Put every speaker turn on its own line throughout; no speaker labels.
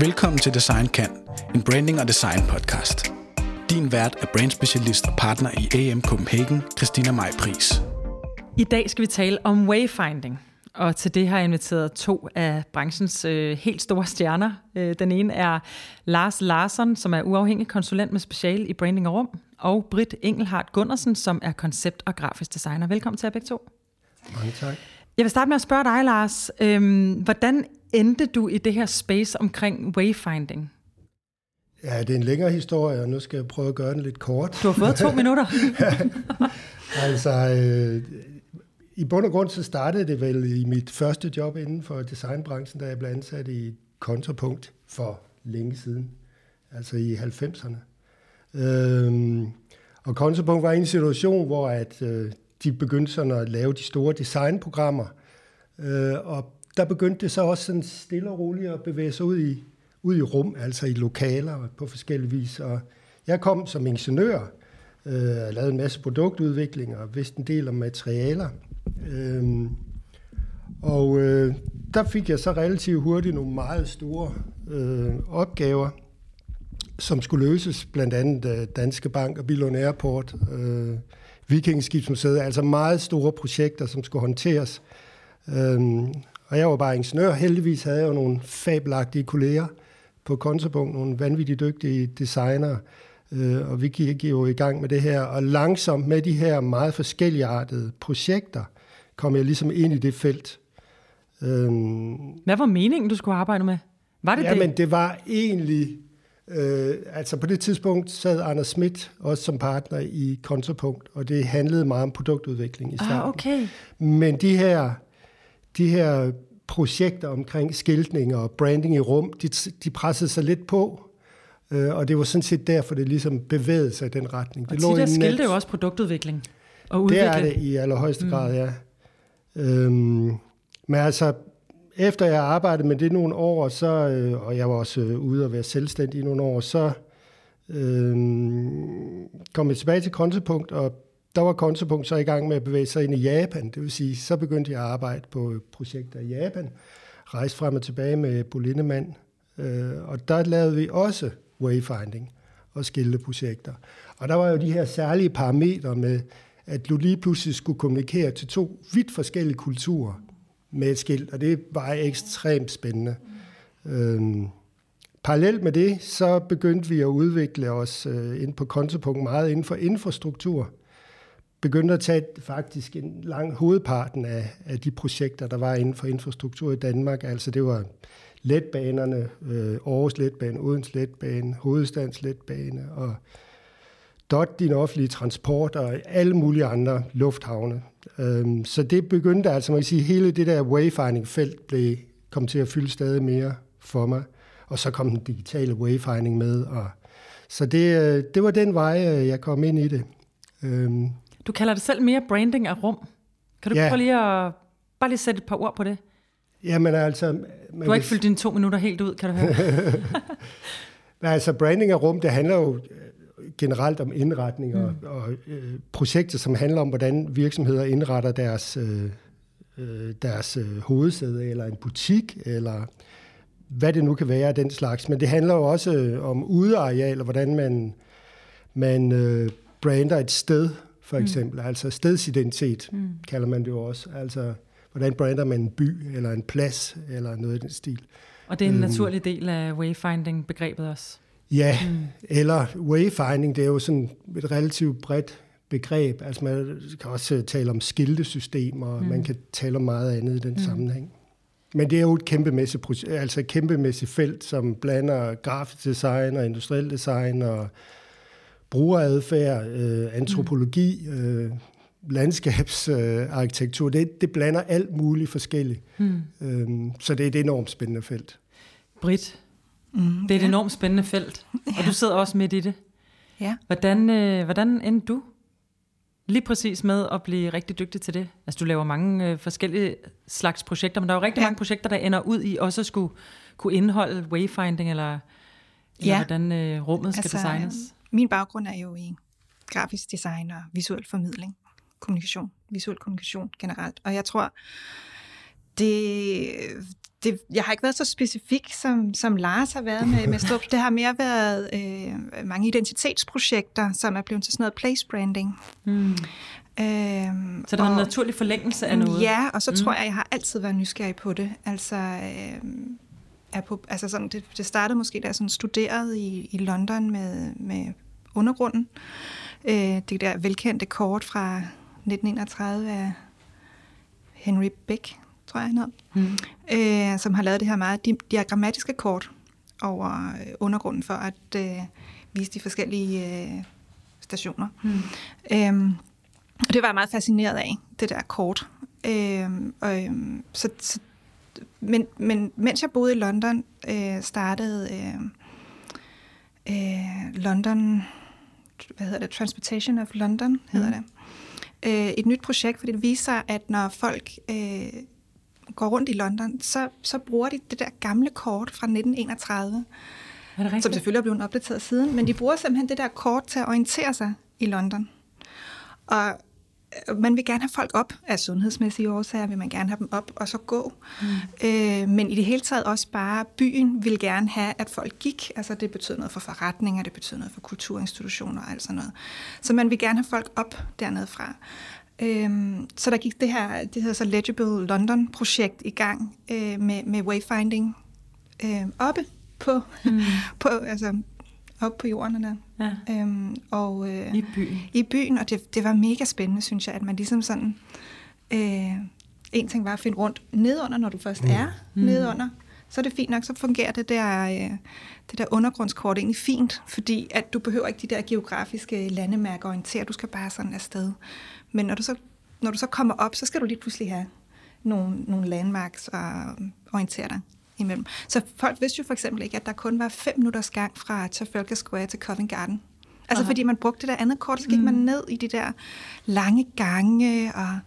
Velkommen til Design Kan, en branding og design podcast. Din vært er brandspecialist og partner i AM Copenhagen, Christina Maj Pris.
I dag skal vi tale om wayfinding, og til det har jeg inviteret to af branchens øh, helt store stjerner. Øh, den ene er Lars Larsson, som er uafhængig konsulent med special i branding og rum, og Britt Engelhardt Gundersen, som er koncept- og grafisk designer. Velkommen til jer begge to.
Mange tak.
Jeg vil starte med at spørge dig, Lars. Øhm, hvordan endte du i det her space omkring wayfinding?
Ja, det er en længere historie, og nu skal jeg prøve at gøre den lidt kort.
Du har fået to minutter.
altså, øh, i bund og grund så startede det vel i mit første job inden for designbranchen, da jeg blev ansat i kontrapunkt for længe siden, altså i 90'erne. Øhm, og kontrapunkt var en situation, hvor at, øh, de begyndte sådan at lave de store designprogrammer, øh, og der begyndte det så også sådan stille og roligt at bevæge sig ud i, ud i rum, altså i lokaler på forskellige vis. Og jeg kom som ingeniør, øh, lavede en masse produktudvikling og vidste en del om materialer. Øh, og øh, der fik jeg så relativt hurtigt nogle meget store øh, opgaver, som skulle løses, blandt andet øh, Danske Bank og Billund Airport, øh, Vikingskibsmuseet, altså meget store projekter, som skulle håndteres. Øh, og jeg var bare ingeniør. Heldigvis havde jeg jo nogle fabelagtige kolleger på Kontopunkt, nogle vanvittigt dygtige designere, øh, og vi gik jo i gang med det her. Og langsomt med de her meget forskelligartede projekter, kom jeg ligesom ind i det felt.
Øhm, Hvad var meningen, du skulle arbejde med? Var det
ja,
det?
det var egentlig... Øh, altså på det tidspunkt sad Anders Schmidt også som partner i Kontopunkt, og det handlede meget om produktudvikling i starten.
Ah, okay.
Men de her de her projekter omkring skiltning og branding i rum, de, de pressede sig lidt på, øh, og det var sådan set derfor, det ligesom bevægede sig i den retning.
Og det tit er skilte jo også produktudvikling og
udvikling. Det er det i allerhøjeste mm. grad, ja. Øhm, men altså, efter jeg arbejdede med det nogle år, så, øh, og jeg var også øh, ude og være selvstændig i nogle år, så øh, kom jeg tilbage til kontopunkt og der var Kontopunkt så i gang med at bevæge sig ind i Japan. Det vil sige, så begyndte jeg at arbejde på projekter i Japan. Rejste frem og tilbage med Bolindemann. Øh, og der lavede vi også wayfinding og skilteprojekter. Og der var jo de her særlige parametre med, at du lige pludselig skulle kommunikere til to vidt forskellige kulturer med et skilt, og det var ekstremt spændende. Øhm, parallelt med det, så begyndte vi at udvikle os øh, ind på kontopunkt meget inden for infrastruktur begyndte at tage faktisk en lang hovedparten af, af de projekter, der var inden for infrastruktur i Danmark. Altså det var letbanerne, øh, Aarhus Letbane, Odens Letbane, Hovedstadens Letbane og DOT, din offentlige transport og alle mulige andre lufthavne. Øhm, så det begyndte altså, man kan sige, hele det der wayfinding-felt blev, kom til at fylde stadig mere for mig. Og så kom den digitale wayfinding med. Og, så det, øh, det var den vej, øh, jeg kom ind i det. Øhm,
du kalder det selv mere branding af rum. Kan du ja. prøve lige at bare lige sætte et par ord på det?
Jamen altså...
du har ikke fyldt dine to minutter helt ud, kan du høre?
altså branding af rum, det handler jo øh, generelt om indretning og, mm. og øh, projekter, som handler om, hvordan virksomheder indretter deres, øh, øh, deres øh, hovedsæde, eller en butik, eller hvad det nu kan være af den slags. Men det handler jo også øh, om udeareal, og hvordan man, man øh, brander et sted, for mm. eksempel. Mm. Altså stedsidentitet mm. kalder man det jo også. Altså, hvordan brander man en by, eller en plads, eller noget i den stil.
Og det er en øhm, naturlig del af wayfinding-begrebet også.
Ja, mm. eller wayfinding, det er jo sådan et relativt bredt begreb. Altså man kan også tale om skiltesystemer, og mm. man kan tale om meget andet i den mm. sammenhæng. Men det er jo et kæmpemæssigt, altså et kæmpemæssigt felt, som blander grafisk design og industriel design og brugeradfærd, øh, antropologi, øh, landskabsarkitektur. Øh, det, det blander alt muligt forskelligt. Mm. Øhm, så det er et enormt spændende felt.
Britt, mm, det er et ja. enormt spændende felt, og du sidder også midt i det. Ja. Hvordan, øh, hvordan endte du lige præcis med at blive rigtig dygtig til det? Altså du laver mange øh, forskellige slags projekter, men der er jo rigtig ja. mange projekter, der ender ud i også at skulle kunne indeholde wayfinding, eller, eller ja. hvordan øh, rummet skal altså, designes.
Min baggrund er jo i grafisk design og visuel formidling, kommunikation, visuel kommunikation generelt. Og jeg tror, det, det, jeg har ikke været så specifik, som, som Lars har været med, med Strup. Det har mere været øh, mange identitetsprojekter, som er blevet til sådan noget place branding. Mm.
Øhm, så der er en naturlig forlængelse af noget?
Ja, og så mm. tror jeg, jeg har altid været nysgerrig på det. Altså, øh, er på, altså sådan, det, det startede måske, da jeg sådan studerede i, i London med, med undergrunden. Øh, det der velkendte kort fra 1931 af Henry Beck, tror jeg han hed, mm. øh, som har lavet det her meget diagrammatiske kort over øh, undergrunden for at øh, vise de forskellige øh, stationer. Mm. Øhm, og det var jeg meget fascineret af, det der kort. Øhm, og, øhm, så, så, men, men mens jeg boede i London, øh, startede øh, øh, London, hvad hedder det, Transportation of London hedder mm. det, øh, et nyt projekt, fordi det viser, at når folk øh, går rundt i London, så, så bruger de det der gamle kort fra 1931, som selvfølgelig er blevet opdateret siden, men de bruger simpelthen det der kort til at orientere sig i London. Og man vil gerne have folk op af sundhedsmæssige årsager, vil man gerne have dem op og så gå. Mm. Øh, men i det hele taget også bare, byen vil gerne have, at folk gik. Altså det betyder noget for forretninger, det betyder noget for kulturinstitutioner og alt sådan noget. Så man vil gerne have folk op dernede fra. Øhm, så der gik det her, det hedder så Legible London-projekt i gang øh, med, med wayfinding øh, oppe på, mm. på altså, op på jorden der. Ja. Øhm,
og, øh, I byen.
I byen, og det, det var mega spændende, synes jeg, at man ligesom sådan... Øh, en ting var at finde rundt nedunder, når du først mm. er mm. nedunder. Så er det fint nok, så fungerer det der, øh, det der undergrundskort egentlig fint, fordi at du behøver ikke de der geografiske landemærker orientere, du skal bare sådan afsted. Men når du så, når du så kommer op, så skal du lige pludselig have nogle, nogle landmarks og orientere dig imellem. Så folk vidste jo for eksempel ikke, at der kun var fem minutters gang fra Trafalgar Square til Covent Garden. Altså Aha. fordi man brugte det der andet kort, så gik mm. man ned i de der lange gange, og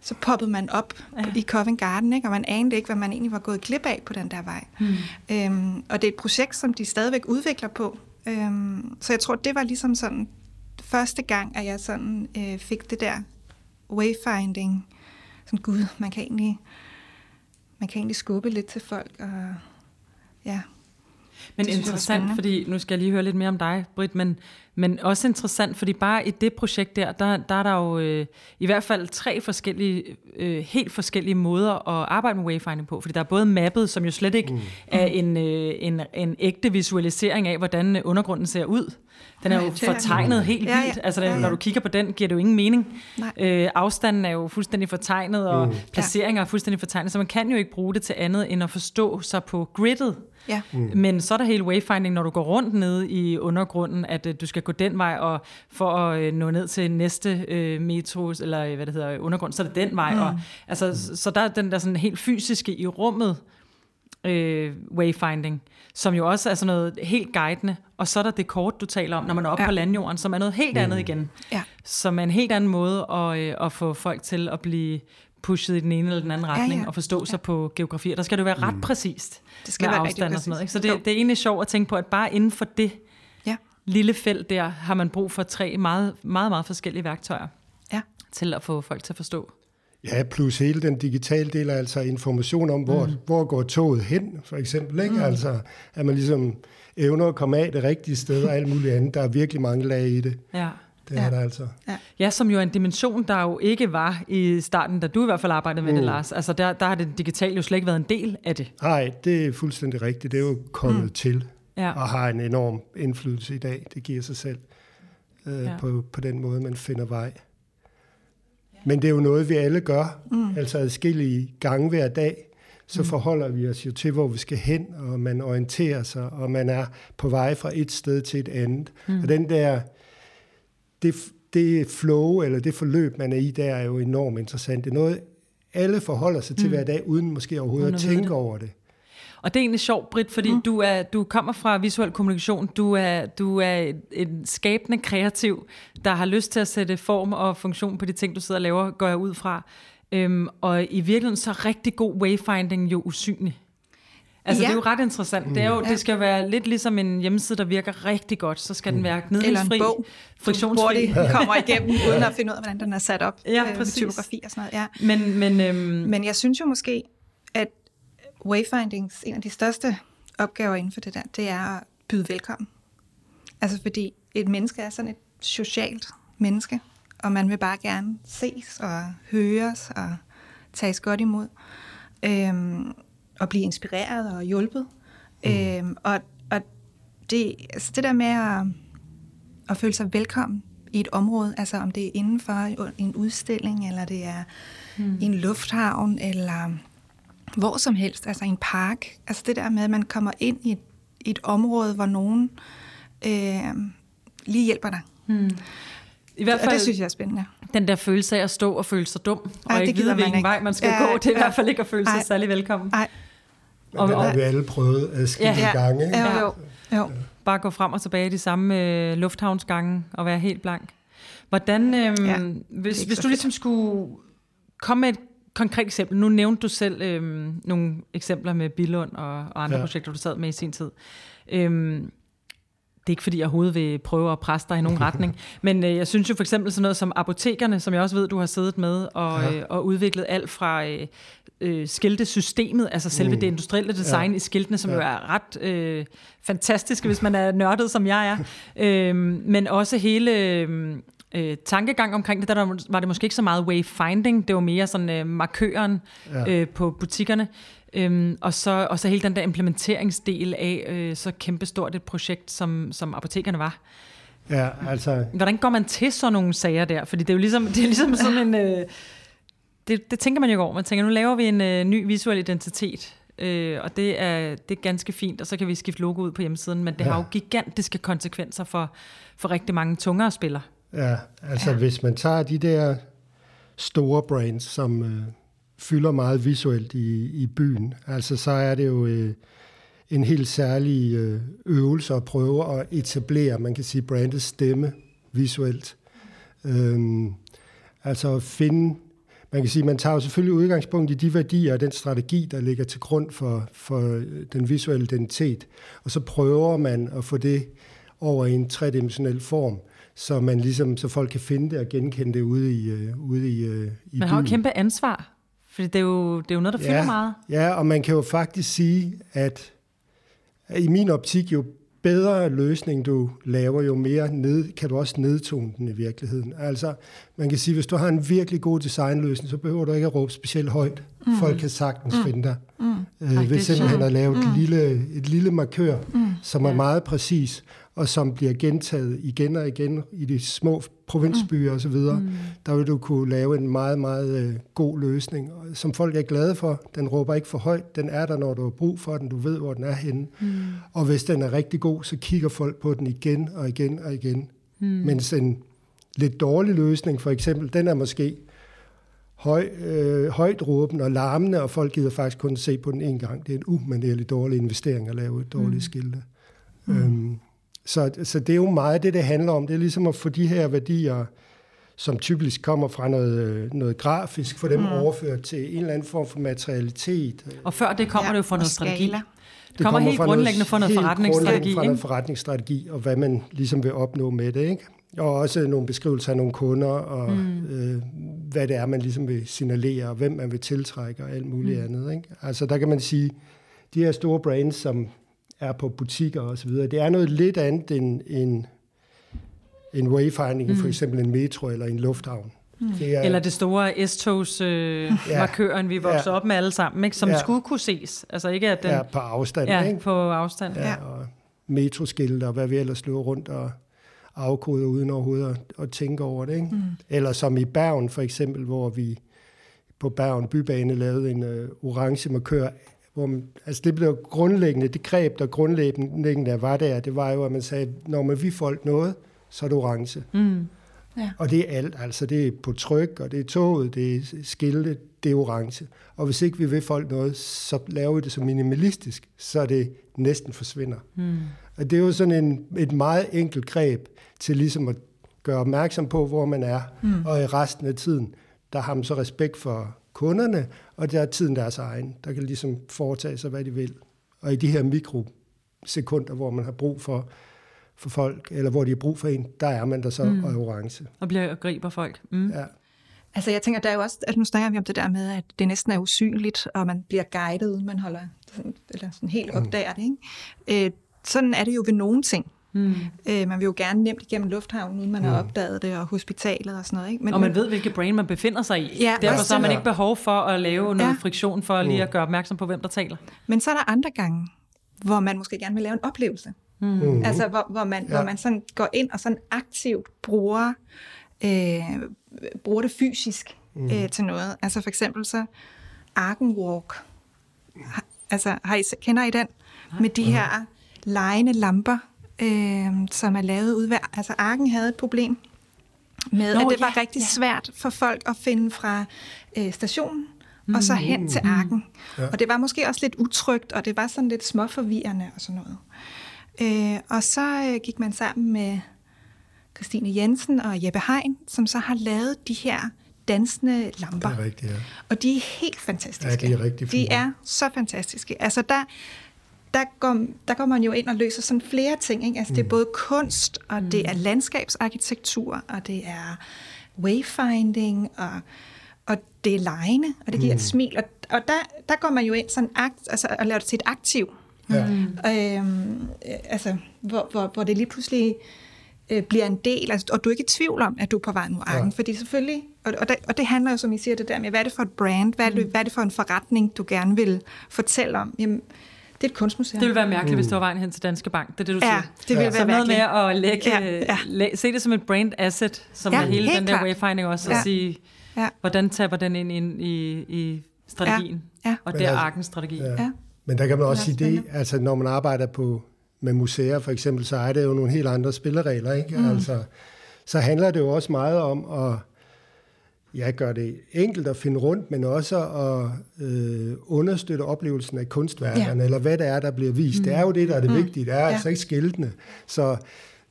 så poppede man op ja. i Covent Garden, ikke? og man anede ikke, hvad man egentlig var gået glip af på den der vej. Mm. Øhm, og det er et projekt, som de stadigvæk udvikler på. Øhm, så jeg tror, det var ligesom sådan første gang, at jeg sådan øh, fik det der wayfinding. Sådan, gud, man kan egentlig man kan egentlig skubbe lidt til folk. Og, ja,
men det interessant, fordi nu skal jeg lige høre lidt mere om dig, Britt, men, men også interessant, fordi bare i det projekt der, der, der er der jo øh, i hvert fald tre forskellige, øh, helt forskellige måder at arbejde med wayfinding på, fordi der er både mappet, som jo slet ikke mm. er en, øh, en, en ægte visualisering af, hvordan undergrunden ser ud. Den er jo fortegnet helt vildt. Ja, ja. Altså, ja, ja. når du kigger på den, giver det jo ingen mening. Øh, afstanden er jo fuldstændig fortegnet, og mm. placeringer er fuldstændig fortegnet, så man kan jo ikke bruge det til andet, end at forstå sig på gridet. Ja. Mm. Men så er der hele wayfinding, når du går rundt nede i undergrunden, at uh, du skal gå den vej, og for at uh, nå ned til næste uh, metro, eller hvad det hedder, undergrund, så er det den vej. Mm. Og, altså, mm. så, så der er den der sådan helt fysiske i rummet, øh, wayfinding, som jo også er sådan noget helt guidende. Og så er der det kort, du taler om, når man er oppe ja. på landjorden, som er noget helt andet mm. igen. Ja. Som er en helt anden måde at, øh, at få folk til at blive pushet i den ene eller den anden retning, ja, ja. og forstå ja. sig på geografi. Og der skal det være ret mm. præcist det skal med være afstand og sådan noget. Ikke? Så det, det er egentlig sjovt at tænke på, at bare inden for det ja. lille felt der, har man brug for tre meget, meget, meget forskellige værktøjer ja. til at få folk til at forstå.
Ja, plus hele den digitale del, altså information om, hvor, mm. hvor går toget hen, for eksempel. Ikke? Mm. Altså, at man ligesom evner at komme af det rigtige sted og alt muligt andet. Der er virkelig mange lag i det. Ja. Det ja. er der altså.
Ja. ja, som jo er en dimension, der jo ikke var i starten, da du i hvert fald arbejdede med mm. det, Lars. Altså der, der har det digitale jo slet ikke været en del af det.
Nej, det er fuldstændig rigtigt. Det er jo kommet mm. til ja. og har en enorm indflydelse i dag. Det giver sig selv øh, ja. på, på den måde, man finder vej. Men det er jo noget, vi alle gør, mm. altså adskillige gange hver dag. Så mm. forholder vi os jo til, hvor vi skal hen, og man orienterer sig, og man er på vej fra et sted til et andet. Mm. Og den der det, det flow, eller det forløb, man er i, der er jo enormt interessant. Det er noget, alle forholder sig til mm. hver dag, uden måske overhovedet at tænke over det.
Og det er egentlig sjovt, Britt, fordi mm. du, er, du kommer fra visuel kommunikation. Du er, du er en skabende kreativ, der har lyst til at sætte form og funktion på de ting, du sidder og laver, går jeg ud fra. Øhm, og i virkeligheden så er rigtig god wayfinding jo usynlig. Altså, ja. det er jo ret interessant. Det, er jo, ja. det skal være lidt ligesom en hjemmeside, der virker rigtig godt. Så skal den være gnidningsfri,
Eller en bog, friktionsfri. Hvor kommer igennem, uden at finde ud af, hvordan den er sat op.
Ja, øh, præcis.
Typografi og sådan noget. Ja.
Men, men, øhm...
men jeg synes jo måske, at wayfindings, en af de største opgaver inden for det der, det er at byde velkommen. Altså fordi et menneske er sådan et socialt menneske, og man vil bare gerne ses og høres og tages godt imod, øhm, og blive inspireret og hjulpet. Mm. Øhm, og og det, altså det der med at, at føle sig velkommen i et område, altså om det er inden for en udstilling, eller det er mm. en lufthavn, eller hvor som helst, altså en park. Altså det der med, at man kommer ind i et, et område, hvor nogen øh, lige hjælper dig. Mm. I hvert fald, og det synes jeg er spændende.
Den der følelse af at stå og føle sig dum, og Ej, ikke vide, hvilken vej man skal ja, gå, det er ja. i hvert fald ikke at føle sig Ej. særlig velkommen.
Ej. Men det har vi alle prøvet adskillige ja. gange. Ikke?
Ja, jo, jo.
Bare gå frem og tilbage i de samme øh, lufthavnsgange og være helt blank. Hvordan, øh, ja, hvis, hvis du ligesom skulle komme med et konkret eksempel. Nu nævnte du selv øh, nogle eksempler med Billund og, og andre ja. projekter, du sad med i sin tid. Øh, det er ikke fordi, jeg overhovedet vil prøve at presse dig i nogen retning, men øh, jeg synes jo for eksempel sådan noget som apotekerne, som jeg også ved, du har siddet med og, ja. øh, og udviklet alt fra øh, øh, skiltesystemet, altså selve mm. det industrielle design ja. i skiltene, som ja. jo er ret øh, fantastisk, hvis man er nørdet, som jeg er, øh, men også hele... Øh, øh, tankegang omkring det, der var det måske ikke så meget wayfinding, det var mere sådan øh, markøren ja. øh, på butikkerne. Øhm, og, så, og så hele den der implementeringsdel af øh, så kæmpestort et projekt, som, som apotekerne var.
Ja, altså...
Hvordan går man til sådan nogle sager der? Fordi det er jo ligesom, det er ligesom sådan en... Øh, det, det tænker man jo over. Man tænker, nu laver vi en øh, ny visuel identitet, øh, og det er, det er ganske fint, og så kan vi skifte logo ud på hjemmesiden, men det ja. har jo gigantiske konsekvenser for, for rigtig mange tungere spillere.
Ja, altså ja. hvis man tager de der store brands, som øh, fylder meget visuelt i, i byen, altså så er det jo øh, en helt særlig øh, øvelse at prøve at etablere, man kan sige, brandets stemme visuelt. Øhm, altså at finde, man kan sige, man tager jo selvfølgelig udgangspunkt i de værdier og den strategi, der ligger til grund for, for den visuelle identitet, og så prøver man at få det over i en tredimensionel form så man ligesom, så folk kan finde det og genkende det ude i, uh, ude i, uh, i
Man har jo kæmpe ansvar, for det er jo, det er jo noget, der fylder
ja,
meget.
Ja, og man kan jo faktisk sige, at i min optik, jo bedre løsning du laver, jo mere ned, kan du også nedtone den i virkeligheden. Altså, man kan sige, hvis du har en virkelig god designløsning, så behøver du ikke at råbe specielt højt. Mm. Folk kan sagtens mm. finde dig. Mm. Øh, ved simpelthen at lave mm. et, lille, et lille markør, mm. som er ja. meget præcis, og som bliver gentaget igen og igen i de små provinsbyer osv., mm. der vil du kunne lave en meget, meget øh, god løsning, som folk er glade for. Den råber ikke for højt, den er der, når du har brug for den, du ved, hvor den er henne. Mm. Og hvis den er rigtig god, så kigger folk på den igen og igen og igen. Mm. Mens en lidt dårlig løsning, for eksempel, den er måske høj, øh, højt råbende og larmende, og folk gider faktisk kun se på den en gang. Det er en umanerlig dårlig investering at lave et dårligt mm. skilte. Mm. Øhm, så, så det er jo meget det, det handler om. Det er ligesom at få de her værdier, som typisk kommer fra noget, noget grafisk, få dem mm. overført til en eller anden form for materialitet.
Og før det kommer ja, det jo fra noget strategi. Det, det kommer, helt grundlæggende fra noget forretningsstrategi.
fra noget forretningsstrategi, og hvad man ligesom vil opnå med det. Ikke? Og også nogle beskrivelser af nogle kunder, og mm. øh, hvad det er, man ligesom vil signalere, og hvem man vil tiltrække, og alt muligt mm. andet. Ikke? Altså der kan man sige, de her store brands, som er på butikker og så videre. Det er noget lidt andet end en, en wayfinding, mm. for eksempel en metro eller en lufthavn.
Mm. Det er, eller det store S-togs øh, ja, markøren, vi voksede ja, op med alle sammen, ikke? som ja, skulle kunne ses. Altså ikke at den,
ja, på afstand.
Ja,
ikke?
på afstand.
Ja, ja. Og metroskilte og hvad vi ellers løber rundt og afkoder uden overhovedet at, at tænke over det. Ikke? Mm. Eller som i Bergen for eksempel, hvor vi på Bergen Bybane lavede en øh, orange markør hvor man, altså det blev grundlæggende, det greb, der grundlæggende var der, det var jo, at man sagde, når man vi folk noget, så er det orange. Mm. Ja. Og det er alt, altså det er på tryk, og det er toget, det er skilte, det er orange. Og hvis ikke vi vil folk noget, så laver vi det så minimalistisk, så det næsten forsvinder. Mm. Og det er jo sådan en, et meget enkelt greb til ligesom at gøre opmærksom på, hvor man er, mm. og i resten af tiden, der har man så respekt for kunderne, og der er tiden deres egen. Der kan ligesom foretage sig, hvad de vil. Og i de her mikrosekunder, hvor man har brug for, for folk, eller hvor de har brug for en, der er man der så mm. og orange.
Og bliver og griber folk. Mm. Ja.
Altså jeg tænker, der er jo også, at nu snakker vi om det der med, at det næsten er usynligt, og man bliver guidet, man holder, eller sådan helt mm. opdager det. Ikke? Øh, sådan er det jo ved nogle ting. Mm. Øh, man vil jo gerne nemt igennem lufthavnen, uden man mm. har opdaget det, og hospitalet og sådan noget. Ikke?
Men, og man ved, hvilke brain man befinder sig i. Ja, Derfor så har man ikke behov for at lave noget ja. friktion for lige at gøre opmærksom på, hvem der taler.
Men så er der andre gange, hvor man måske gerne vil lave en oplevelse. Mm. Mm. Altså hvor, hvor, man, ja. hvor man sådan går ind og sådan aktivt bruger, øh, bruger det fysisk mm. øh, til noget. Altså for eksempel så Arkenwalk. Altså har I, kender I den? Med de her lejende lamper, øh, som er lavet ud ved... Altså Arken havde et problem med, Nå, at det var ja, rigtig ja. svært for folk at finde fra øh, stationen mm, og så hen til Arken. Ja. Og det var måske også lidt utrygt, og det var sådan lidt småforvirrende og sådan noget. Øh, og så øh, gik man sammen med Christine Jensen og Jeppe Hein, som så har lavet de her dansende lamper.
Det er rigtigt, ja.
Og de er helt fantastiske.
Ja, de er rigtig
fine. De er så fantastiske. Altså der, der, går, der går man jo ind og løser sådan flere ting. Ikke? Altså mm. det er mm. både kunst, og mm. det er landskabsarkitektur, og det er wayfinding, og, og det er lejende, og det giver mm. et smil. Og, og der, der går man jo ind sådan akt, altså, og laver det til et aktiv. Ja. Øhm, altså, hvor, hvor, hvor det lige pludselig øh, bliver en del, altså, og du er ikke i tvivl om, at du er på vej mod arken, ja. fordi selvfølgelig, og, og, det, og det handler jo, som I siger, det der med, hvad er det for et brand, hvad er det, mm. hvad er det for en forretning, du gerne vil fortælle om? Jamen, det er et kunstmuseum.
Det ville være mærkeligt, mm. hvis det var vejen hen til Danske Bank. Det er det, du
ja,
siger.
det ville ja. være
Så
noget
med at lægge, ja, ja. Læ- se det som et brand asset, som ja, er hele den der klart. wayfinding også, ja. og sige, ja. hvordan taber den ind, ind i, i strategien, ja. Ja. og det er altså- arkens strategi. Ja. Ja.
Men der kan man også sige det, altså når man arbejder på med museer for eksempel, så er det jo nogle helt andre spilleregler, ikke? Mm. Altså, så handler det jo også meget om at ja, gøre det enkelt at finde rundt, men også at øh, understøtte oplevelsen af kunstværkerne, ja. eller hvad det er, der bliver vist. Mm. Det er jo det, der er det mm. vigtige. Det er ja. altså ikke skiltene. Så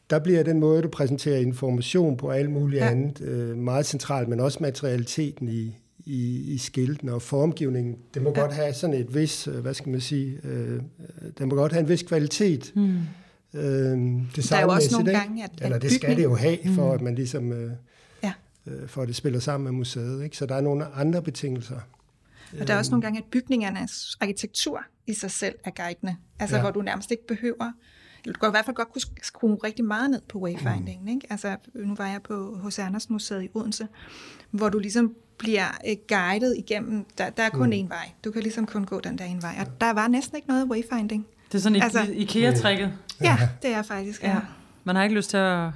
der bliver den måde, du præsenterer information på alt muligt ja. andet øh, meget centralt, men også materialiteten i, i, i skiltene og formgivningen. Det må ja. godt have sådan et vis, øh, hvad skal man sige, øh, det må godt have en vis kvalitet. Mm.
Øh, der er jo også nogle gange, at,
Eller det skal det jo have, for mm. at man ligesom... Øh. Øh, for at det spiller sammen med museet. Ikke? Så der er nogle andre betingelser.
Og der er også nogle gange, at bygningernes arkitektur i sig selv er guidende. Altså ja. hvor du nærmest ikke behøver du kan i hvert fald godt kunne skrue rigtig meget ned på wayfinding. Mm. Ikke? Altså, nu var jeg på hos Anders Museet i Odense, hvor du ligesom bliver øh, guidet igennem, der, der er kun mm. én vej. Du kan ligesom kun gå den der ene vej. Og der var næsten ikke noget wayfinding.
Det er sådan altså, IKEA-trækket.
Ja, det er faktisk, ja. ja.
Man har ikke lyst til at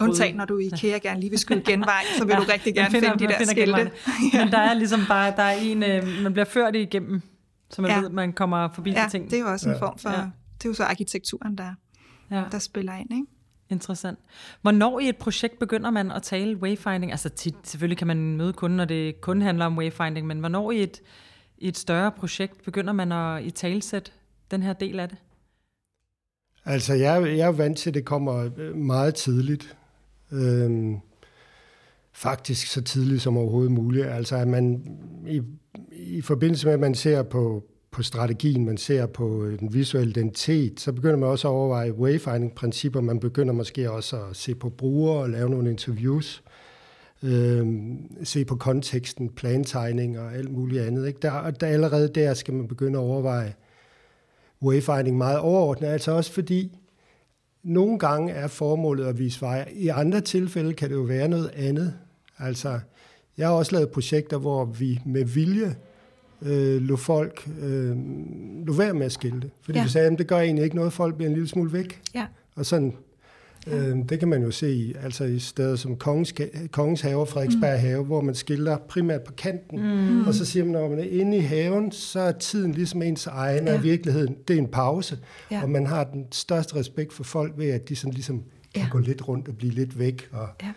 Undtagen, når du i IKEA gerne lige vil skyde genvej, så vil ja, du rigtig gerne finder, finde de der skilte.
ja. Men der er ligesom bare, der er en, øh, man bliver ført igennem, så man ja. ved, man kommer forbi
ja,
de ting.
det er jo også en form for, ja. det er jo så arkitekturen, der, ja. der spiller ind, ikke?
Interessant. Hvornår i et projekt begynder man at tale wayfinding? Altså tit, selvfølgelig kan man møde kunden, når det kun handler om wayfinding, men hvornår i et, i et større projekt begynder man at i talsætte den her del af det?
Altså, jeg, jeg er vant til, at det kommer øh, meget tidligt. Øhm, faktisk så tidligt som overhovedet muligt. Altså, at man i, i forbindelse med, at man ser på, på strategien, man ser på øh, den visuelle identitet, så begynder man også at overveje wayfinding-principper. Man begynder måske også at se på brugere og lave nogle interviews. Øhm, se på konteksten, plantegning og alt muligt andet. Ikke? Der, der allerede der skal man begynde at overveje wayfinding meget overordnet, altså også fordi nogle gange er formålet at vise vej. I andre tilfælde kan det jo være noget andet. Altså, jeg har også lavet projekter, hvor vi med vilje øh, lå folk øh, lå være med at skilte. Fordi ja. vi sagde, at det gør egentlig ikke noget, folk bliver en lille smule væk. Ja. Og sådan Øh, det kan man jo se i, altså i steder som Kongens, Kongens Have Frederiksberg mm. Have, hvor man skilter primært på kanten. Mm. Og så siger man, når man er inde i haven, så er tiden ligesom ens egen, ja. og virkeligheden, det er en pause. Ja. Og man har den største respekt for folk ved, at de sådan ligesom kan ja. gå lidt rundt og blive lidt væk. Og ja.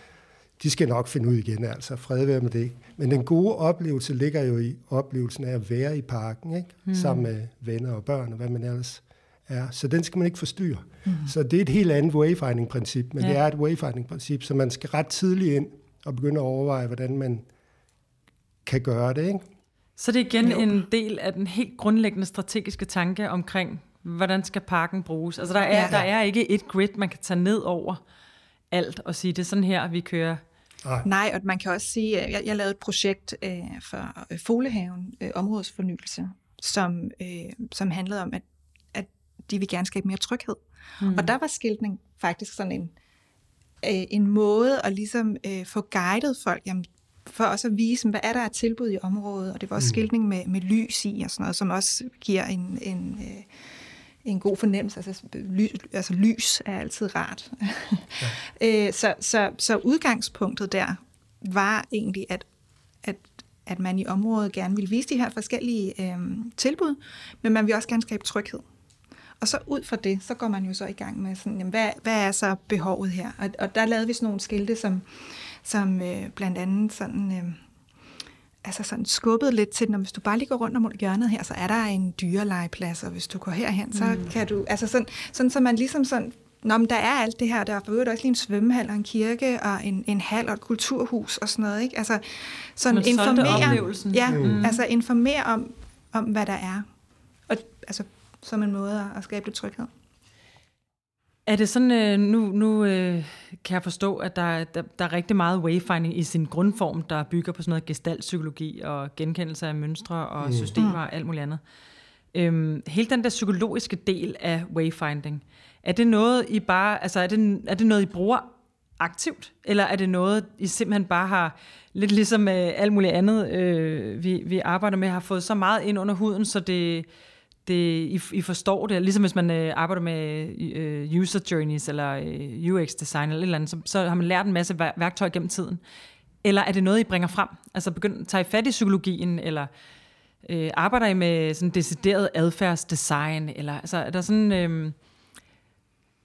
De skal nok finde ud igen, altså fred være med det. Men den gode oplevelse ligger jo i oplevelsen af at være i parken, ikke? Mm. sammen med venner og børn og hvad man ellers Ja, så den skal man ikke forstyrre. Mm. Så det er et helt andet wayfinding-princip, men ja. det er et wayfinding-princip, så man skal ret tidligt ind og begynde at overveje, hvordan man kan gøre det. Ikke?
Så det er igen jo. en del af den helt grundlæggende strategiske tanke omkring, hvordan skal parken bruges? Altså der er, ja, der er ikke et grid, man kan tage ned over alt og sige, det er sådan her, vi kører
Nej. Nej, og man kan også sige, at jeg, jeg lavede et projekt øh, for øh, Folehaven, øh, områdsfornyelse, som, øh, som handlede om, at de vil gerne skabe mere tryghed. Mm. Og der var skiltning faktisk sådan en, øh, en måde at ligesom øh, få guidet folk, jamen, for også at vise, hvad er der af tilbud i området, og det var også mm. skiltning med, med lys i og sådan noget, som også giver en, en, øh, en god fornemmelse. Altså, lys, altså lys er altid rart. Ja. øh, så, så, så udgangspunktet der var egentlig, at, at, at man i området gerne ville vise de her forskellige øh, tilbud, men man vil også gerne skabe tryghed. Og så ud fra det, så går man jo så i gang med sådan, jamen, hvad, hvad er så behovet her? Og, og der lavede vi sådan nogle skilte, som, som øh, blandt andet sådan... Øh, altså sådan skubbet lidt til, når hvis du bare lige går rundt om hjørnet her, så er der en dyrelegeplads, og hvis du går herhen, så mm. kan du, altså sådan, sådan, så man ligesom sådan, Nå, men der er alt det her, der er for også lige en svømmehal og en kirke og en, en hal og et kulturhus og sådan noget, ikke? Altså, sådan informere, ja, mm. altså informere om, om, hvad der er. Og altså, som en måde at skabe lidt tryghed.
Er det sådan, øh, nu, nu øh, kan jeg forstå, at der, der, der er rigtig meget wayfinding i sin grundform, der bygger på sådan noget gestaltpsykologi og genkendelse af mønstre og mm. systemer og alt muligt andet. Øhm, hele den der psykologiske del af wayfinding, er det noget, I bare, altså er det, er det noget, I bruger aktivt, eller er det noget, I simpelthen bare har, lidt ligesom øh, alt muligt andet, øh, vi, vi arbejder med, har fået så meget ind under huden, så det, det, I, I forstår det, ligesom hvis man øh, arbejder med øh, user journeys eller øh, UX design eller et eller andet, så, så har man lært en masse værktøj gennem tiden. Eller er det noget, I bringer frem? Altså begynd, tager I fat i psykologien, eller øh, arbejder I med sådan decideret adfærdsdesign, eller altså, er der sådan... Øh,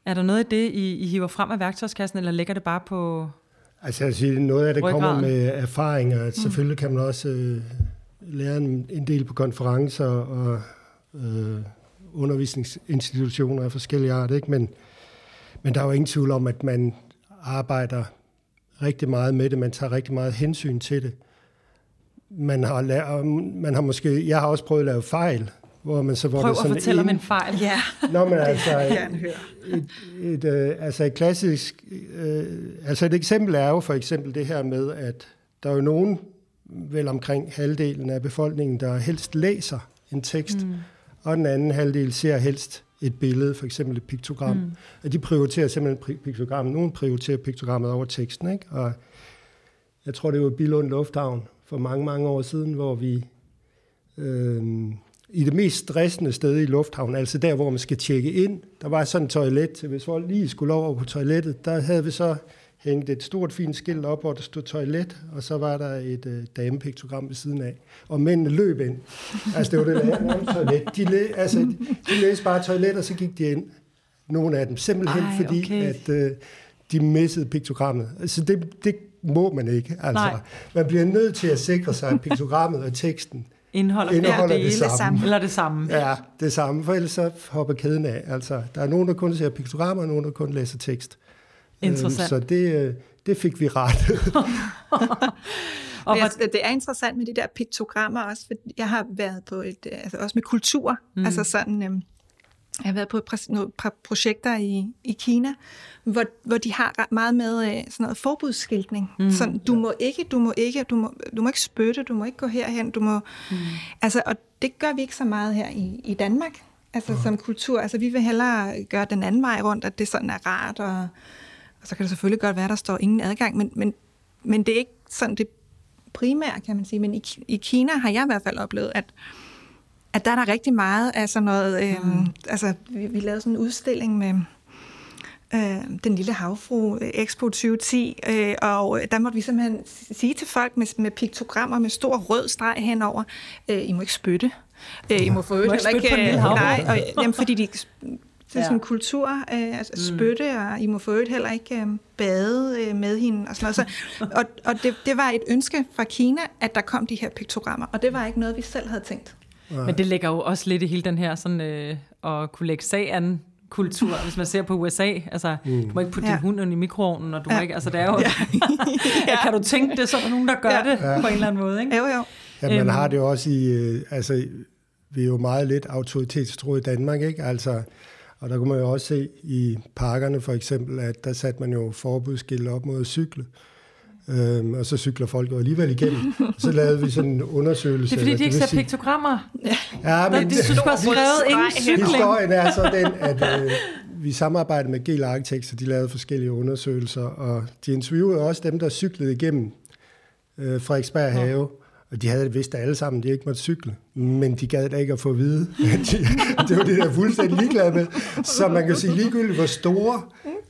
er der noget af det, I, I hiver frem af værktøjskassen, eller lægger det bare på
Altså jeg siger, noget af det ryggraden? kommer med erfaringer. Mm. Selvfølgelig kan man også øh, lære en, en del på konferencer og øh, undervisningsinstitutioner af forskellige art, ikke? Men, men der er jo ingen tvivl om, at man arbejder rigtig meget med det, man tager rigtig meget hensyn til det. Man har, lært, man har måske, jeg har også prøvet at lave fejl, hvor man så hvor
Prøv
det sådan
at fortælle en, om en fejl.
Ja.
Nå, men altså, et, et, et, øh, altså et klassisk, øh, altså et eksempel er jo for eksempel det her med, at der er jo nogen, vel omkring halvdelen af befolkningen, der helst læser en tekst, mm og den anden halvdel ser helst et billede, for eksempel et piktogram. Mm. Og de prioriterer simpelthen piktogrammet. Nogle prioriterer piktogrammet over teksten, ikke? Og jeg tror, det var Bilund Lufthavn for mange, mange år siden, hvor vi øh, i det mest stressende sted i lufthavnen, altså der, hvor man skal tjekke ind, der var sådan et toilet hvis folk lige skulle over på toilettet, der havde vi så hængt et stort fint skilt op, hvor der stod toilet, og så var der et øh, damepiktogram ved siden af. Og mændene løb ind. Altså, det var det der toilet. De, læ, altså, de læste bare toilet, og så gik de ind. Nogle af dem. Simpelthen Ej, fordi, okay. at øh, de missede piktogrammet. Altså, det, det må man ikke. Altså, Nej. man bliver nødt til at sikre sig, at piktogrammet og teksten
indeholder,
indeholder det, det,
samme. samme. Eller det samme.
Ja, det samme, for ellers så hopper kæden af. Altså, der er nogen, der kun ser piktogrammer, og nogen, der kun læser tekst.
Interessant.
Så det, øh, det fik vi ret.
og jeg, det er interessant med de der piktogrammer også, for jeg har været på et, altså også med kultur, mm. altså sådan, øhm, jeg har været på et, nogle projekter i, i Kina, hvor, hvor de har meget med øh, sådan noget forbudsskiltning. Mm. Sådan, du må ikke, du må ikke, du må, du må ikke spytte, du må ikke gå herhen, du må... Mm. Altså, og det gør vi ikke så meget her i, i Danmark, altså mm. som kultur. Altså, vi vil hellere gøre den anden vej rundt, at det sådan er rart og og så kan det selvfølgelig godt være, at der står ingen adgang, men, men, men det er ikke sådan det primære, kan man sige. Men i, i Kina har jeg i hvert fald oplevet, at, at der er der rigtig meget af sådan noget... Øh, mm. Altså, vi, vi lavede sådan en udstilling med øh, den lille havfru øh, Expo 2010, øh, og der måtte vi simpelthen sige til folk med, med piktogrammer med stor rød streg henover, øh, I må ikke spytte. Øh, I må få øvrigt heller ikke... Nej, og, jamen, fordi de det er ja. sådan en kultur, øh, altså mm. spytte, og I må for øvrigt heller ikke øh, bade øh, med hende og sådan noget. Så, og og det, det var et ønske fra Kina, at der kom de her piktogrammer, og det var ikke noget, vi selv havde tænkt.
Men det ligger jo også lidt i hele den her sådan, øh, at kunne lægge sag an kultur, hvis man ser på USA. Altså, mm. du må ikke putte ja. din hund i mikroovnen, og du ja. må ikke, altså det er jo, ja. ja. kan du tænke det, så er der nogen, der gør ja. det ja. på en eller anden måde, ikke?
Jo, jo.
Ja, man øhm. har det jo også i, øh, altså, vi er jo meget lidt autoritetstro i Danmark, ikke? Altså, og der kunne man jo også se i parkerne for eksempel, at der satte man jo forbudsskilte op mod at cykle. Øhm, og så cykler folk jo alligevel igennem. Så lavede vi sådan en undersøgelse.
Det er fordi, de ikke ser piktogrammer.
Ja, men
de synes, har skrevet ingen cykling.
Historien er så den, at øh, vi samarbejdede med GEL Architects, og de lavede forskellige undersøgelser, og de interviewede også dem, der cyklede igennem øh, Frederiksberg Have. Og de havde det vidst alle sammen, de ikke måtte cykle. Men de gad da ikke at få at vide. de, det var det der fuldstændig ligeglade med. Så man kan sige ligegyldigt, hvor store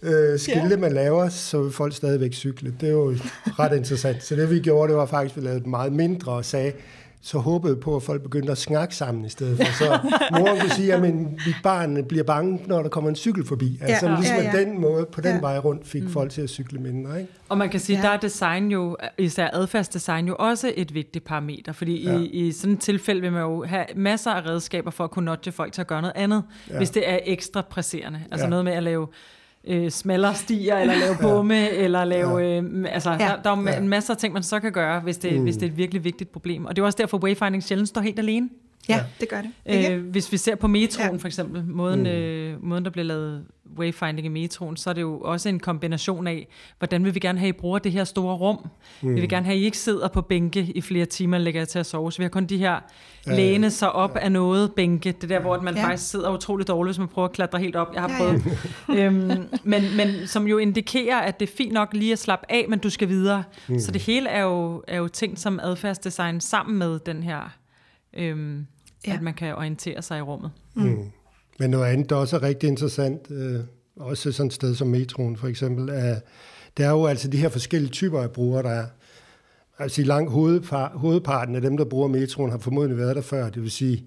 øh, skilte man laver, så vil folk stadigvæk cykle. Det er jo ret interessant. Så det vi gjorde, det var faktisk, at vi lavede meget mindre og sagde, så håbede på, at folk begyndte at snakke sammen i stedet for. Så moren kunne sige, at mit barn bliver bange, når der kommer en cykel forbi. Altså ja, ligesom ja, ja. den måde, på den ja. vej rundt, fik mm. folk til at cykle mindre. Ikke?
Og man kan sige, ja. der er design jo, især adfærdsdesign jo også et vigtigt parameter, fordi ja. i, i sådan et tilfælde vil man jo have masser af redskaber for at kunne nudge folk til at gøre noget andet, ja. hvis det er ekstra presserende. Altså ja. noget med at lave øh, smallere stier, eller lave bomme, ja. eller lave... Ja. Øh, altså, ja. der, der er ja. en masse af ting, man så kan gøre, hvis det, mm. hvis det er et virkelig vigtigt problem. Og det er også derfor, Wayfinding sjældent står helt alene.
Ja, ja. det gør det.
Øh, hvis vi ser på metroen ja. for eksempel, måden, mm. øh, måden der bliver lavet wayfinding i metroen, så er det jo også en kombination af, hvordan vil vi gerne have, at I bruger det her store rum. Mm. Vi vil gerne have, at I ikke sidder på bænke i flere timer og lægger til at sove. Så vi har kun de her ja, læne sig op ja. af noget bænke. Det der, hvor man ja. faktisk sidder utroligt dårligt, hvis man prøver at klatre helt op. Jeg har ja, prøvet. Ja. øhm, men, men som jo indikerer, at det er fint nok lige at slappe af, men du skal videre. Mm. Så det hele er jo, er jo ting som adfærdsdesign sammen med den her, øhm, ja. at man kan orientere sig i rummet. Mm. Mm.
Men noget andet, der også er rigtig interessant, øh, også sådan et sted som metroen for eksempel, er, det er jo altså de her forskellige typer af brugere, der er. Altså i langt hovedpar, hovedparten af dem, der bruger metroen, har formodentlig været der før. Det vil sige,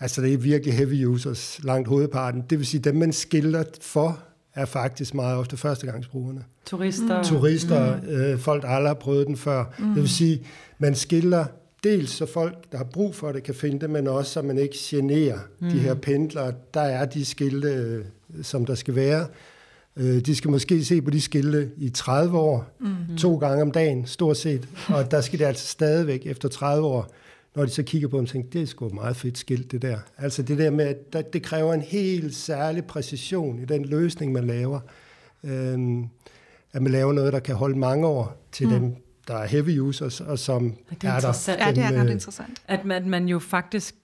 altså det er virkelig heavy users, langt hovedparten. Det vil sige, dem man skilter for, er faktisk meget ofte førstegangsbrugerne.
Turister.
Turister, mm. øh, folk, der aldrig har prøvet den før. Mm. Det vil sige, man skilter dels så folk, der har brug for det, kan finde det, men også så man ikke generer mm. de her pendlere. Der er de skilte, øh, som der skal være. Øh, de skal måske se på de skilte i 30 år, mm. to gange om dagen, stort set. Og der skal det altså stadigvæk efter 30 år, når de så kigger på dem, tænker, det er sgu et meget fedt skilt, det der. Altså det der med, at det kræver en helt særlig præcision i den løsning, man laver. Øhm, at man laver noget, der kan holde mange år til mm. dem, der er heavy users, og som
er, det er, er der. Ja, det er ret interessant.
At man, man jo faktisk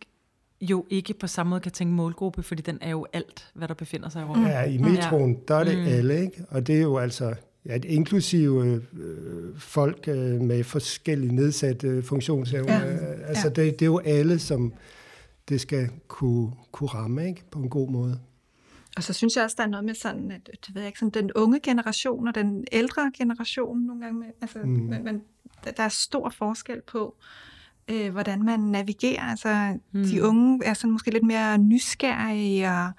jo ikke på samme måde kan tænke målgruppe, fordi den er jo alt, hvad der befinder sig i rummet.
Ja, i metroen, der er det mm. alle, ikke? Og det er jo altså ja, et inklusive øh, folk øh, med forskellige nedsatte øh, funktionsevner. Ja. Altså, ja. Det, det er jo alle, som det skal kunne, kunne ramme, ikke? På en god måde.
Og så synes jeg også, der er noget med sådan, at det ved jeg ikke, sådan, den unge generation og den ældre generation nogle gange. Med, altså, mm. men, der er stor forskel på, øh, hvordan man navigerer. Altså, mm. de unge er sådan måske lidt mere nysgerrige og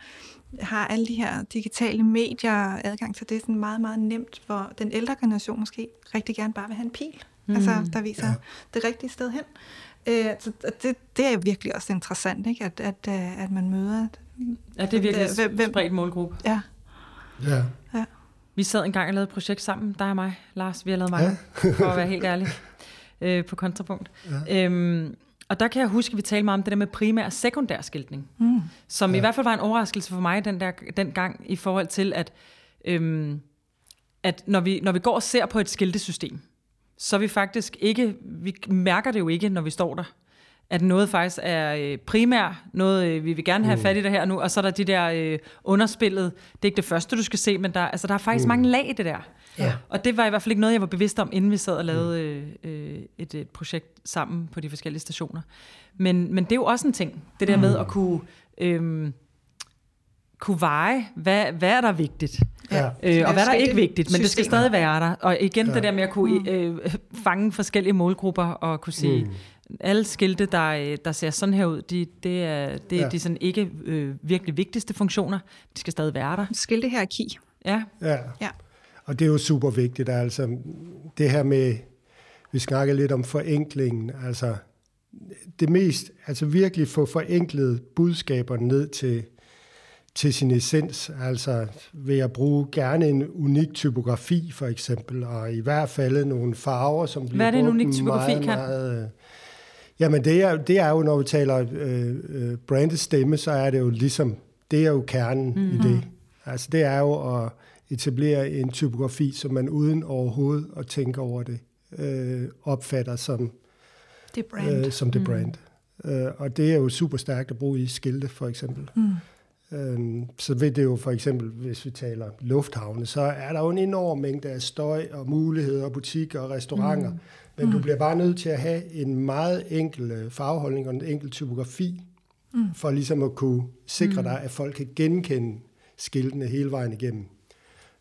har alle de her digitale medier adgang til det er sådan meget, meget nemt, hvor den ældre generation måske rigtig gerne bare vil have en pil, mm. altså, der viser ja. det rigtige sted hen. Øh, så det, det er virkelig også interessant, ikke? At, at, øh, at man møder
Ja, det er virkelig hvem, hvem, spredt målgruppe.
Ja.
ja.
ja. Vi sad engang og lavede et projekt sammen, dig og mig, Lars. Vi har lavet mange, ja. for at være helt ærlig, øh, på kontrapunkt. Ja. Øhm, og der kan jeg huske, at vi talte meget om det der med primær og sekundær skiltning, mm. som ja. i hvert fald var en overraskelse for mig den, der, den gang, i forhold til, at, øhm, at når, vi, når vi går og ser på et skiltesystem, så vi faktisk ikke, vi mærker det jo ikke, når vi står der at noget faktisk er øh, primær, noget øh, vi vil gerne have mm. fat i det her nu, og så er der de der øh, underspillet, det er ikke det første, du skal se, men der, altså, der er faktisk mm. mange lag i det der. Ja. Og det var i hvert fald ikke noget, jeg var bevidst om, inden vi sad og lavede mm. øh, et, et projekt sammen på de forskellige stationer. Men, men det er jo også en ting, det der mm. med at kunne... Øh, kunne veje, hvad, hvad er der vigtigt, ja. øh, og hvad er der ikke vigtigt, men det skal stadig være der. Og igen ja. det der med at kunne mm. øh, fange forskellige målgrupper og kunne sige, mm alle skilte, der, der ser sådan her ud, de, det er, det er ja. de sådan ikke øh, virkelig vigtigste funktioner. De skal stadig være der.
Skiltehierarki.
Ja.
ja. ja. Og det er jo super vigtigt. Altså, det her med, vi snakker lidt om forenklingen, altså det mest, altså virkelig få forenklet budskaber ned til, til sin essens, altså ved at bruge gerne en unik typografi for eksempel, og i hvert fald nogle farver, som bliver
Hvad er det en unik typografi
meget, kan? Meget, Jamen det er, det er jo, når vi taler øh, øh, brandet stemme, så er det jo ligesom, det er jo kernen mm-hmm. i det. Altså det er jo at etablere en typografi, som man uden overhovedet at tænke over det, øh, opfatter som
det brand.
Øh, som det mm. brand. Øh, og det er jo super stærkt at bruge i skilte, for eksempel. Mm. Øhm, så ved det jo for eksempel, hvis vi taler lufthavne, så er der jo en enorm mængde af støj og muligheder, butikker og restauranter. Mm. Men mm. du bliver bare nødt til at have en meget enkel øh, farveholdning og en enkel typografi, mm. for ligesom at kunne sikre mm. dig, at folk kan genkende skiltene hele vejen igennem.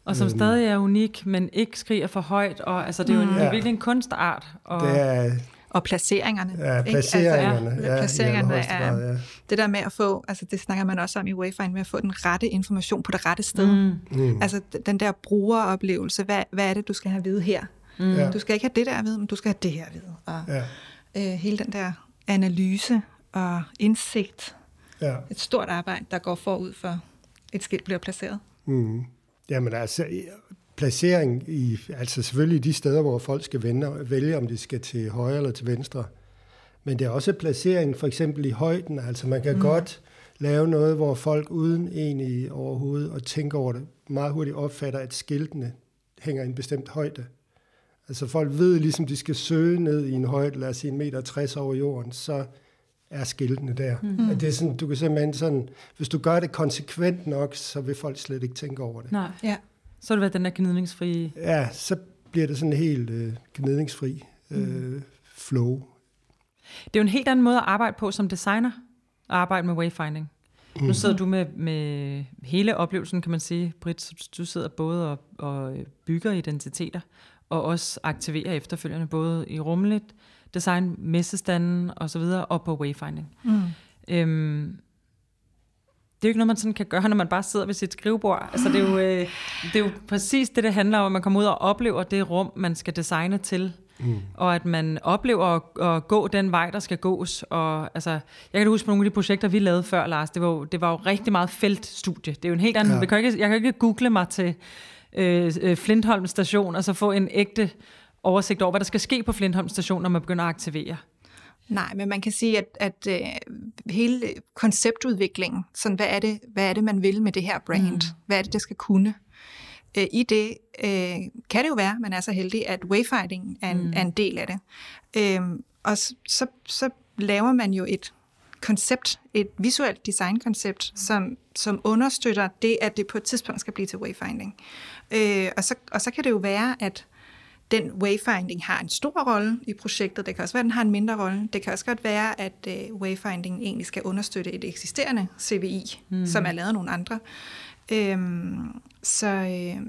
Og som øhm, stadig er unik, men ikke skriger for højt. Og, altså, det er jo en, mm. virkelig en kunstart.
Og, det er,
og placeringerne.
Ja, placeringerne.
Altså, ja, placeringerne er, grad, ja. det der med at få, altså det snakker man også om i Wayfind, med at få den rette information på det rette sted. Mm. Mm. Altså den der brugeroplevelse, hvad, hvad er det, du skal have at vide her? Mm. Du skal ikke have det der at vide, men du skal have det her at vide. Og ja. øh, hele den der analyse og indsigt. Ja. Et stort arbejde, der går forud for et skilt bliver placeret.
Mm. Jamen altså, placering i, altså selvfølgelig de steder, hvor folk skal vende, vælge, om de skal til højre eller til venstre. Men det er også placering for eksempel i højden. Altså man kan mm. godt lave noget, hvor folk uden egentlig overhovedet og tænke over det, meget hurtigt opfatter, at skiltene hænger i en bestemt højde. Altså folk ved ligesom, de skal søge ned i en højde, lad os sige en meter 60 over jorden, så er skiltene der. Mm. At det er sådan, du kan simpelthen sådan, hvis du gør det konsekvent nok, så vil folk slet ikke tænke over det.
Nej, ja. Så har det været den der gnidningsfri...
Ja, så bliver det sådan en helt øh, gnidningsfri øh, mm. flow.
Det er jo en helt anden måde at arbejde på som designer, at arbejde med wayfinding. Mm. Nu sidder du med, med hele oplevelsen, kan man sige, Britt. Du sidder både og, og bygger identiteter, og også aktiverer efterfølgende, både i rummeligt design, messestanden og så videre, og på wayfinding. Mm. Øhm, det er jo ikke noget, man sådan kan gøre, når man bare sidder ved sit skrivebord. Altså, det, er jo, øh, det er jo præcis det, det handler om, at man kommer ud og oplever det rum, man skal designe til. Mm. Og at man oplever at, at gå den vej, der skal gås. Og, altså, jeg kan huske på nogle af de projekter, vi lavede før, Lars. Det var jo, det var jo rigtig meget feltstudie. Det er jo en helt anden... Ja. Jeg, kan ikke, jeg kan ikke google mig til øh, øh, Flintholm station, og så få en ægte oversigt over, hvad der skal ske på Flintholm station, når man begynder at aktivere.
Nej, men man kan sige, at, at uh, hele konceptudviklingen, sådan hvad er, det, hvad er det, man vil med det her brand? Mm. Hvad er det, det skal kunne? Uh, I det uh, kan det jo være, man er så heldig, at wayfinding er en, mm. er en del af det. Uh, og så, så laver man jo et koncept, et visuelt designkoncept, som, som understøtter det, at det på et tidspunkt skal blive til wayfinding. Uh, og, så, og så kan det jo være, at den wayfinding har en stor rolle i projektet. Det kan også være, at den har en mindre rolle. Det kan også godt være, at uh, wayfinding egentlig skal understøtte et eksisterende CVI, mm. som er lavet af nogle andre. Øhm, så... Øh,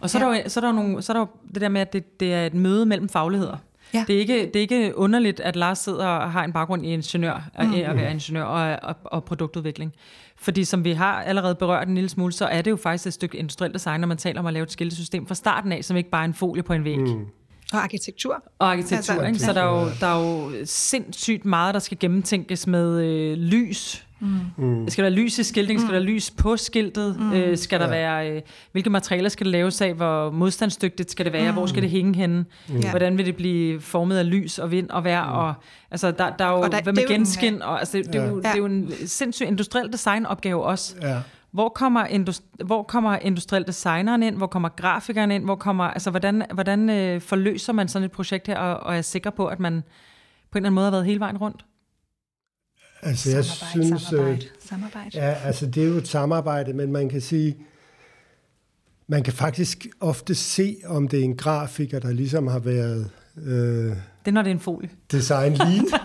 og så, ja. er der jo, så, er der jo nogle, så er der jo det der med, at det, det er et møde mellem fagligheder. Ja. Det, er ikke, det er ikke underligt, at Lars sidder og har en baggrund i ingeniør, mm. at være ingeniør og, og, og produktudvikling. Fordi som vi har allerede berørt en lille smule, så er det jo faktisk et stykke industrielt design, når man taler om at lave et skiltesystem fra starten af, som ikke bare er en folie på en væg. Mm.
Og arkitektur.
Og arkitektur, altså, ikke? Så der er, jo, der er jo sindssygt meget, der skal gennemtænkes med øh, lys, Mm. Skal der lys i skiltning? Skal der mm. lys på skiltet? Mm. Øh, skal der ja. være, øh, hvilke materialer skal det laves af? Hvor modstandsdygtigt skal det være? Mm. Hvor skal det hænge henne? Mm. Hvordan vil det blive formet af lys og vind og vejr? Mm. Og, altså, der, der er jo, og der, hvad med genskin? Og, altså, det, er jo, det er jo en sindssygt industriel designopgave også. Ja. Hvor kommer, industri- hvor kommer industriel designeren ind? Hvor kommer grafikeren ind? Hvor kommer, altså, hvordan, hvordan øh, forløser man sådan et projekt her, og, og er sikker på, at man på en eller anden måde har været hele vejen rundt?
Altså, jeg samarbejde, synes, samarbejde, øh, samarbejde. Ja, altså, det er jo et samarbejde, men man kan sige, man kan faktisk ofte se, om det er en grafiker, der ligesom har været... Øh, det
er, når det er en folie.
Design lead,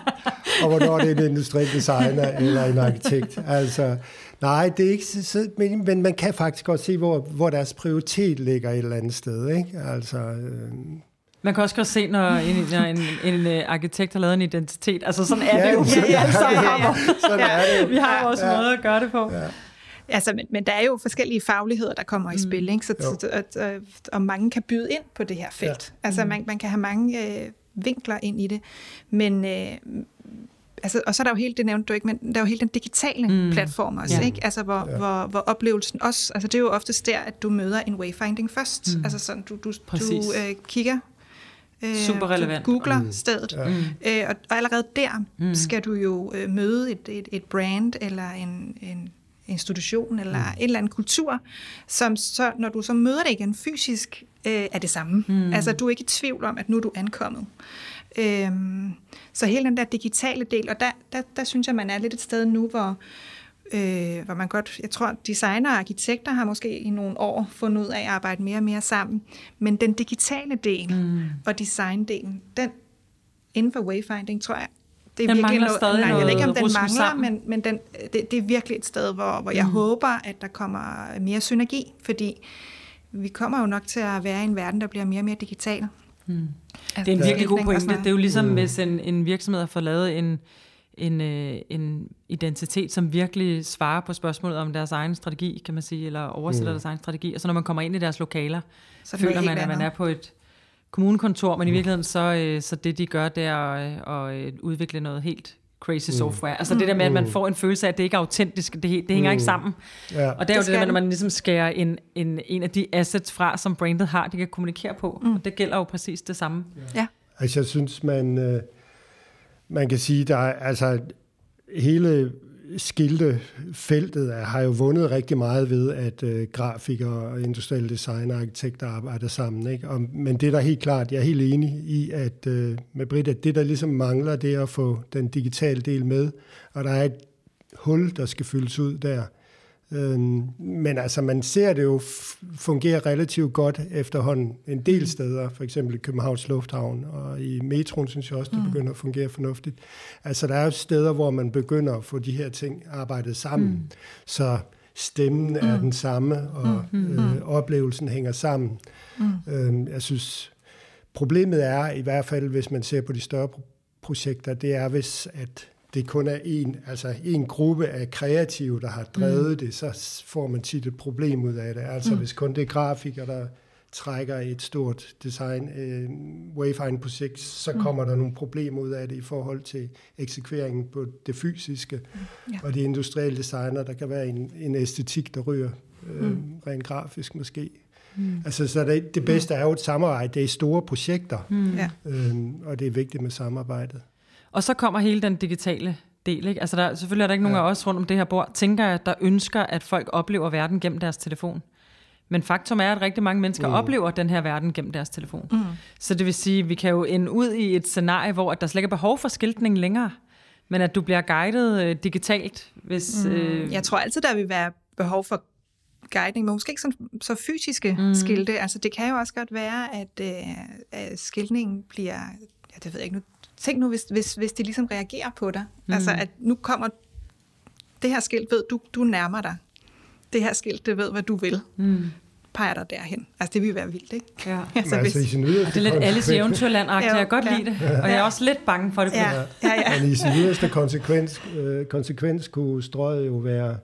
og hvornår det er en industriel designer eller en arkitekt. Altså, nej, det er ikke så, men, men man kan faktisk godt se, hvor, hvor deres prioritet ligger et eller andet sted. Ikke? Altså, øh,
man kan også godt se, når en, når en, en, en øh, arkitekt har lavet en identitet. Altså sådan er ja, det jo. Sådan, ja, sådan, ja, sådan ja. er det jo. Vi har vores ja. måde at gøre det på. Ja.
Altså, men, men der er jo forskellige fagligheder, der kommer i mm. spil, ikke? Så, så, at, at, og mange kan byde ind på det her felt. Ja. Altså, mm. man, man kan have mange øh, vinkler ind i det, men... Øh, altså, og så er der jo helt, det nævnte du ikke, men der er jo helt den digitale mm. platform også, ja. ikke? Altså, hvor, ja. hvor, hvor oplevelsen også, altså det er jo oftest der, at du møder en wayfinding først. Mm. Altså sådan, du, du, du øh, kigger
Øh, Super relevant.
Du googler mm. stedet. Ja. Mm. Øh, og, og allerede der mm. skal du jo øh, møde et, et, et brand eller en, en, institution eller mm. en eller anden kultur, som så, når du så møder det igen fysisk, øh, er det samme. Mm. Altså, du er ikke i tvivl om, at nu er du ankommet. Øhm, så hele den der digitale del, og der, der, der synes jeg, man er lidt et sted nu, hvor, øh, hvor man godt, jeg tror, designer og arkitekter har måske i nogle år fundet ud af at arbejde mere og mere sammen, men den digitale del mm. og designdelen, den inden for wayfinding, tror jeg,
det er den virkelig noget, stadig nej,
jeg ved ikke, om den mangler, sammen. men, men den, det, det er virkelig et sted, hvor, hvor jeg mm. håber, at der kommer mere synergi, fordi vi kommer jo nok til at være i en verden, der bliver mere og mere digital.
Mm. Altså, det er en virkelig god pointe. Det er jo ligesom, mm. hvis en, en virksomhed har fået lavet en, en, øh, en identitet, som virkelig svarer på spørgsmålet om deres egen strategi, kan man sige, eller oversætter mm. deres egen strategi. Og så når man kommer ind i deres lokaler, så føler man, at man er på et kommunekontor, men i mm. virkeligheden så, øh, så det, de gør, det er at, at udvikle noget helt crazy mm. software. Altså det der med, at man mm. får en følelse af, at det ikke er autentisk, det, det hænger mm. ikke sammen. Ja. Og det er jo det, det der med, når man ligesom skærer en, en, en af de assets fra, som brandet har, de kan kommunikere på. Mm. Og det gælder jo præcis det samme.
Ja. ja. Altså jeg synes, man, øh, man kan sige, der er altså hele skiltefeltet har jo vundet rigtig meget ved, at øh, grafikere og industrielle designer og arkitekter arbejder sammen. Ikke? Og, men det er der helt klart, jeg er helt enig i, at øh, med Britt, at det der ligesom mangler, det er at få den digitale del med, og der er et hul, der skal fyldes ud der. Øhm, men altså, man ser det jo fungere relativt godt efterhånden en del mm. steder, for eksempel i Københavns Lufthavn, og i metroen synes jeg også, det mm. begynder at fungere fornuftigt. Altså, der er jo steder, hvor man begynder at få de her ting arbejdet sammen, mm. så stemmen mm. er den samme, og mm. mm øh, oplevelsen hænger sammen. Mm. Øhm, jeg synes, problemet er, i hvert fald hvis man ser på de større projekter, det er hvis, at det kun er en, altså en gruppe af kreative, der har drevet mm. det, så får man tit et problem ud af det. Altså mm. hvis kun det er grafikere, der trækker et stort design øh, wayfind-projekt, så mm. kommer der nogle problemer ud af det i forhold til eksekveringen på det fysiske. Mm. Ja. Og de industrielle designer, der kan være en, en æstetik, der ryger øh, mm. rent grafisk måske. Mm. Altså, så det, det bedste er jo et samarbejde. Det er store projekter, mm. øh, og det er vigtigt med samarbejdet.
Og så kommer hele den digitale del. Ikke? Altså der, selvfølgelig er der ikke nogen ja. af os rundt om det her bord, tænker jeg, der ønsker, at folk oplever verden gennem deres telefon. Men faktum er, at rigtig mange mennesker mm. oplever den her verden gennem deres telefon. Mm. Så det vil sige, at vi kan jo ende ud i et scenarie, hvor der slet ikke er behov for skiltning længere, men at du bliver guidet øh, digitalt. Hvis,
mm. øh... Jeg tror altid, der vil være behov for guidning, men måske ikke så, så fysiske mm. skilte. Altså det kan jo også godt være, at, øh, at skiltningen bliver, ja, det ved jeg ikke, nu tænk nu, hvis, hvis, hvis de ligesom reagerer på dig. Mm. Altså, at nu kommer det her skilt, ved du, du nærmer dig. Det her skilt, det ved, hvad du vil. Mm peger dig derhen. Altså, det vil være vildt, ikke?
Ja. altså, hvis... altså, det er lidt Alice i Eventyrland ja, jeg kan godt ja. lide det. Og jeg er også lidt bange for det.
Ja, ja, ja. Men i sin yderste konsekvens, øh, konsekvens kunne strøget jo være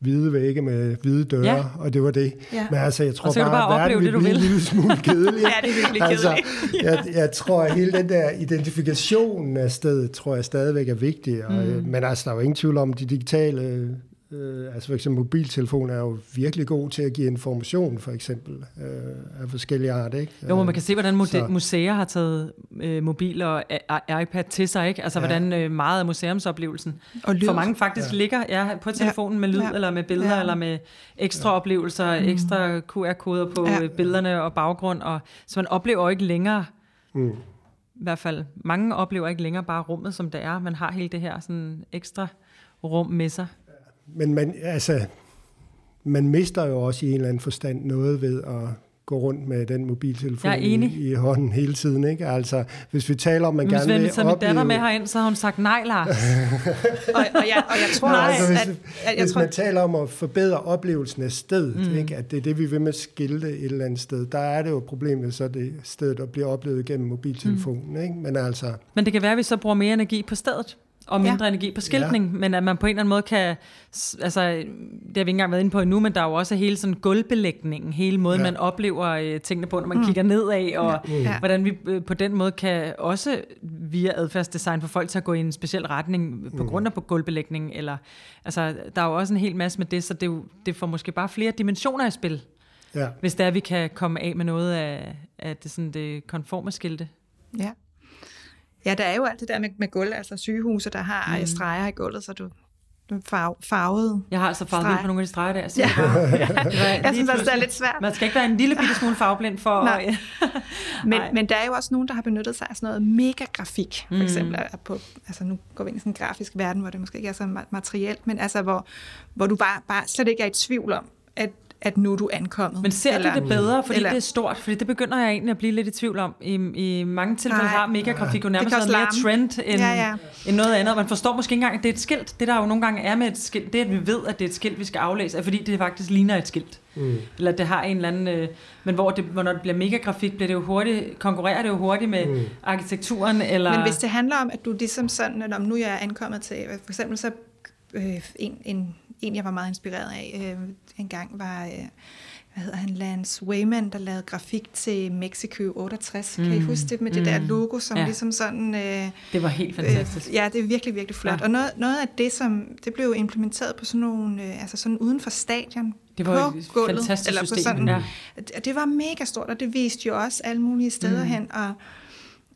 hvide vægge med hvide døre, ja. og det var det. Ja. Men altså, jeg tror
bare,
bare
at verden vil
blive en lille smule kedelig.
ja, det er virkelig altså,
kedeligt. jeg, jeg tror, at hele den der identifikation af stedet, tror jeg stadigvæk er vigtig. Og, mm. Men altså, der er jo ingen tvivl om, de digitale Øh, altså for eksempel mobiltelefon er jo virkelig god til at give information, for eksempel, øh, af forskellige art. Ikke?
Jo, man kan se, hvordan så. museer har taget øh, mobil og iPad til sig. Ikke? Altså ja. hvordan øh, meget af museumsoplevelsen og lyd. for mange faktisk ja. ligger ja, på telefonen ja. med lyd, ja. eller med billeder, ja. eller med ekstra ja. oplevelser, mm. ekstra QR-koder på ja. billederne og baggrund. Og, så man oplever ikke længere... Mm. I hvert fald, mange oplever ikke længere bare rummet, som det er. Man har hele det her sådan ekstra rum med sig
men man, altså, man mister jo også i en eller anden forstand noget ved at gå rundt med den mobiltelefon i, i hånden hele tiden. Ikke? Altså, hvis vi taler om, man gerne vil
opleve... Hvis datter med herind, så har hun sagt nej, Lars.
og, og, jeg, og jeg tror
nej, altså, hvis, at... at jeg hvis tror... man taler om at forbedre oplevelsen af stedet, mm. ikke? at det er det, vi vil med skilte et eller andet sted, der er det jo problemet, så det sted, der bliver oplevet gennem mobiltelefonen. Mm. Ikke? Men, altså...
Men det kan være, at vi så bruger mere energi på stedet og mindre ja. energi på skiltning, ja. men at man på en eller anden måde kan, altså det har vi ikke engang været inde på endnu, men der er jo også hele sådan gulvbelægningen, hele måden ja. man oplever øh, tingene på, når man mm. kigger nedad, og ja. hvordan vi øh, på den måde kan også via adfærdsdesign få folk til at gå i en speciel retning på mm. grund af på gulvbelægning, eller altså der er jo også en hel masse med det, så det, det får måske bare flere dimensioner i spil, ja. hvis det er, at vi kan komme af med noget af, af det, sådan det konforme skilte.
Ja. Ja, der er jo alt det der med, med gulv, altså sygehuse, der har mm. streger i gulvet, så du farve, farvede
Jeg har altså farvet
streg.
på nogle af de streger der. Så
Ja.
var, ja. var
Jeg synes også, det er lidt svært.
Man skal ikke være en lille bitte smule farveblind for...
Nej.
at-
Men, men der er jo også nogen, der har benyttet sig af sådan noget megagrafik, for eksempel. er På, altså nu går vi ind i sådan en grafisk verden, hvor det måske ikke er så ma- materielt, men altså hvor, hvor du bare, bare slet ikke er i tvivl om, at, at nu er du ankommet.
Men ser eller, du det bedre, fordi
eller-
det er stort? Fordi det begynder jeg egentlig at blive lidt i tvivl om. I, i mange tilfælde
Nej.
har megagrafik jo nærmest været mere trend end,
Ja, ja.
end noget andet. Man forstår måske ikke engang, at det er et skilt. Det der jo nogle gange er med et skilt, det er, at vi ved, at det er et skilt, vi skal aflæse, er fordi det faktisk ligner et skilt. Mm. Eller det har en eller anden... Øh, men hvor det, når det bliver megagrafik, bliver det jo hurtigt, konkurrerer det jo hurtigt med mm. arkitekturen, eller...
Men hvis det handler om, at du ligesom sådan, at om nu jeg er ankommet til, for eksempel så øh, en, en, en, jeg var meget inspireret af øh, en gang, var, øh, hvad hedder han, Lance Wayman, der lavede grafik til Mexico 68. Mm. Kan I huske det med det der logo, som
Ja.
ligesom sådan... Øh,
Det var helt fantastisk.
Øh, ja, det er virkelig, virkelig flot.
Ja.
Og noget, noget af det, som det blev implementeret på sådan nogle, øh, altså sådan uden for stadion,
Det var
på
et
gulvet,
fantastisk
eller på
system,
sådan,
ja.
det, det var mega stort, og det viste jo også alle mulige steder mm. hen, og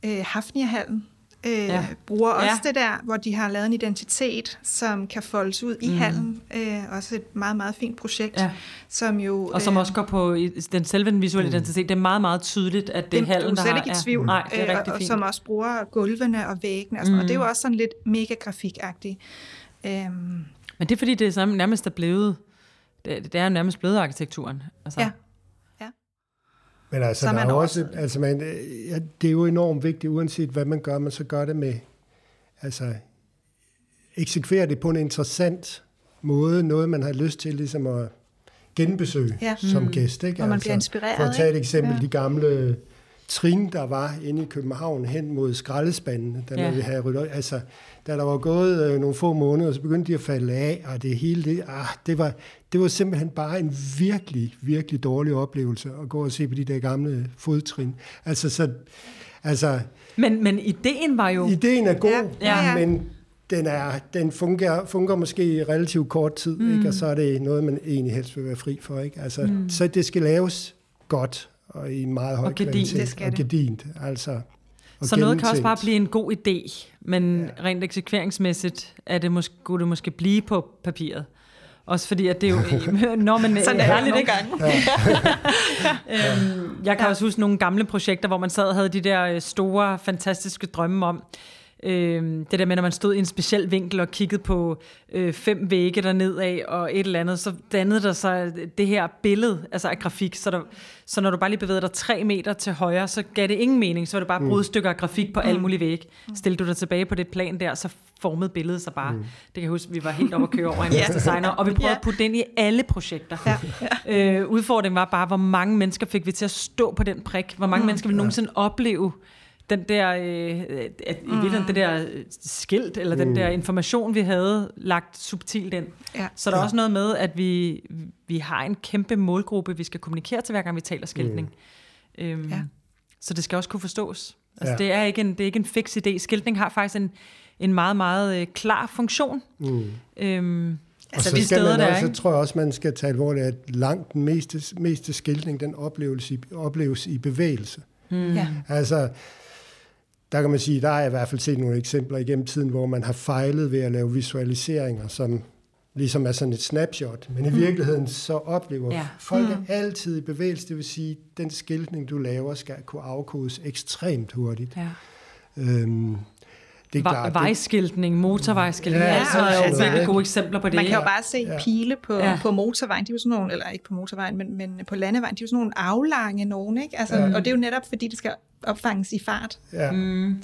øh, Hafnia-hallen øh,
Ja.
ja. bruger også
Ja.
det der, hvor de har lavet en identitet, som kan foldes ud i mm. hallen. Øh, også et meget, meget fint projekt,
Ja.
som jo...
Og som
øh,
også går på den selve den visuelle identitet. Det er meget, meget tydeligt, at det er hallen,
du
der
er slet
har...
ikke i
ja.
tvivl.
Nej, det er
øh, og,
fint.
Som også bruger gulvene og væggene og sådan mm. Og det er jo også sådan lidt mega grafikagtigt. Øhm,
Men det er fordi, det er samme, nærmest er blevet... Det, det er jo nærmest blevet arkitekturen. Altså,
ja.
Men altså,
Så er
der er
man også-
også, altså man, ja, det er jo enormt vigtigt, uanset hvad man gør, man så gør det med, altså, eksekvere det på en interessant måde, noget man har lyst til ligesom at genbesøge
Ja.
som gæst. Ikke?
Hvor man bliver inspireret,
For at tage et
ikke?
eksempel,
Ja.
de gamle trin, der var inde i København hen mod skraldespandene, da
Ja.
ja. vi havde ryddet, altså, da der var gået øh, nogle få måneder, så begyndte de at falde af, og det hele, det, ah, det, var, det var simpelthen bare en virkelig, virkelig dårlig oplevelse at gå og se på de der gamle fodtrin. Altså, så, altså
Men, men ideen var jo...
ideen er god,
ja,
ja.
men den, er, den fungerer, fungerer måske i relativt kort tid, mm. ikke? og så er det noget, man egentlig helst vil være fri for. Ikke? Altså, mm. Så det skal laves godt, og i en meget høj
Og gedint.
kvalitet.
Det skal
og gedint, altså. Og
Så noget kan også bare blive en god idé, men ja. rent eksekveringsmæssigt er det måske, kunne det måske blive på papiret. Også fordi, at det er jo... Når man
Sådan er det
ærligt,
nogle
ikke?
gange.
øhm, jeg kan ja. også huske nogle gamle projekter, hvor man sad og havde de der øh, store, fantastiske drømme om, øhm, det der med, når man stod i en speciel vinkel og kiggede på øh, fem vægge derned af og et eller andet, så dannede der sig det her billede, altså af grafik, så, der, så når du bare lige bevægede dig tre meter til højre, så gav det ingen mening, så var det bare brudstykker af grafik på alle mulige vægge. Stillede du dig tilbage på det plan der, så formede billedet sig bare. Det kan jeg huske, vi var helt oppe at køre over en
Ja.
designer, og vi prøvede
Ja.
at putte det ind i alle projekter.
Ja,
Øh, udfordringen var bare, hvor mange mennesker fik vi til at stå på den prik? Hvor mange mm. mennesker ville nogensinde opleve den der, øh, at, i virkeligheden det der øh, skilt, eller den der information, vi havde lagt subtilt ind.
Ja.
Så der er også noget med, at vi, vi har en kæmpe målgruppe, vi skal kommunikere til, hver gang vi taler skiltning. Mm. Øhm,
Ja.
Så det skal også kunne forstås. Altså,
Ja.
det, er ikke en, det er ikke en fix idé. Skiltning har faktisk en, en meget, meget øh, klar funktion.
Mm.
Øhm,
Og
altså
så
de
skal
steder,
man
der
også, så
ikke?
tror jeg også, man skal tage alvorligt, at langt den meste, meste skiltning, den opleves i, opleves i bevægelse.
Mm.
ja.
Altså, der kan man sige, der har jeg i hvert fald set nogle eksempler igennem tiden, hvor man har fejlet ved at lave visualiseringer, som ligesom er sådan et snapshot. Men i virkeligheden så oplever.
Ja.
ja. folk mm. er altid i bevægelse. Det vil sige, den skiltning, du laver, skal kunne afkodes ekstremt hurtigt.
Ja.
Øhm, det er klart,
Vejskiltning, motorvejskiltning,
Ja,
ja, altså, er
sådan noget,
virkelig gode eksempler på det.
Man kan jo bare se
Ja.
pile på,
Ja.
ja. på motorvejen, de er jo sådan nogle, eller ikke på motorvejen, men, men på landevejen, de er jo sådan nogle aflange nogen, ikke? Altså, ja. Og det er jo netop, fordi det skal opfanges i fart.
ja.
Mm.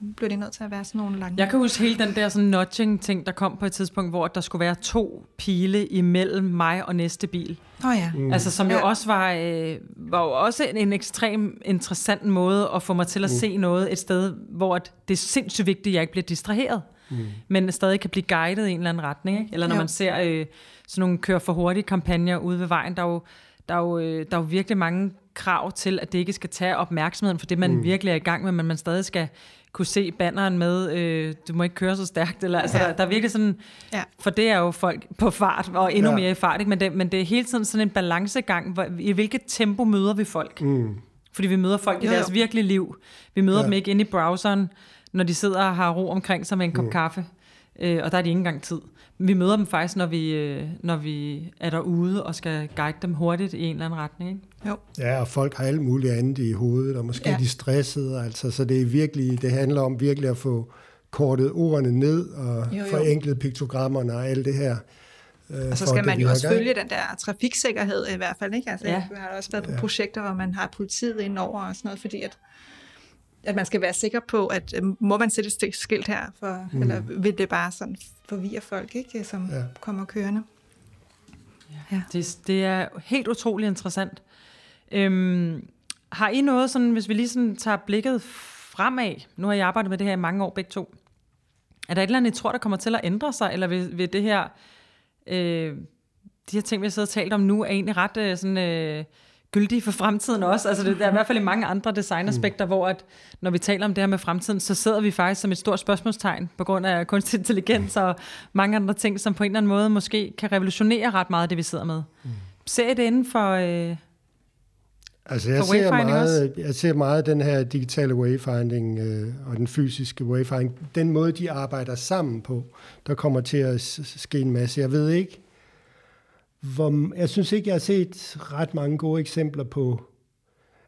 Nu bliver det nødt til at være sådan nogle lange.
Jeg kan huske hele den der sådan nudging-ting, der kom på et tidspunkt, hvor der skulle være to pile imellem mig og næste bil.
Åh oh, ja.
Mm. Altså, som jo
Ja.
også var, øh, var jo også en, en ekstrem interessant måde at få mig til at mm. se noget et sted, hvor at det er sindssygt vigtigt, at jeg ikke bliver distraheret, mm. men stadig kan blive guidet i en eller anden retning. Ikke? Eller når
Jo.
man ser øh, sådan nogle kør for hurtige kampagner ude ved vejen, der er jo, der er jo, øh, der er jo virkelig mange krav til, at det ikke skal tage opmærksomheden for det, man mm. virkelig er i gang med, men man stadig skal kunne se banneren med, øh, du må ikke køre så stærkt, eller altså,
Ja.
der, der er virkelig sådan,
Ja.
for det er jo folk på fart, og endnu ja. Mere i fart, ikke? Men, det, men det er hele tiden sådan en balancegang, hvor, i hvilket tempo møder vi folk?
Mm.
Fordi vi møder folk i deres virkelige liv. Vi møder. Ja. dem ikke inde i browseren, når de sidder og har ro omkring sig med en kop mm. kaffe. Øh, og der er de ikke engang tid. Vi møder dem faktisk, når vi, øh, når vi er derude og skal guide dem hurtigt i en eller anden retning. Ikke?
Jo. Ja, og folk har alt muligt andet i hovedet, og måske ja. de stressede. Altså, så det er virkelig, det handler om virkelig at få kortet ordene ned og jo, jo. forenklet piktogrammerne og alt det her.
Øh, og så skal man jo også følge den der trafiksikkerhed i hvert fald. Ikke? Altså, ja. Vi har også været på ja. projekter, hvor man har politiet ind over og sådan noget, fordi at, at man skal være sikker på, at øh, må man sætte et skilt her, for, mm. eller vil det bare sådan forvirre folk, ikke, som ja. kommer kørende.
Ja. Det, det er helt utrolig interessant. Øhm, har I noget, sådan, hvis vi lige sådan tager blikket fremad, nu har jeg arbejdet med det her i mange år begge to, er der et eller andet, I tror, der kommer til at ændre sig, eller vil, vil det her øh, de her ting, vi har siddet og talt om nu, er egentlig ret øh, sådan, øh, gyldige for fremtiden også. Altså det, der er i hvert fald i mange andre designaspekter, mm. hvor at, når vi taler om det her med fremtiden, så sidder vi faktisk som et stort spørgsmålstegn på grund af kunstig intelligens og mange andre ting, som på en eller anden måde måske kan revolutionere ret meget det, vi sidder med. Mm. Ser I det inden for... Øh,
Altså jeg ser, meget, jeg ser meget den her digitale wayfinding øh, og den fysiske wayfinding, den måde de arbejder sammen på, der kommer til at ske en masse. Jeg ved ikke, hvor, jeg synes ikke, jeg har set ret mange gode eksempler på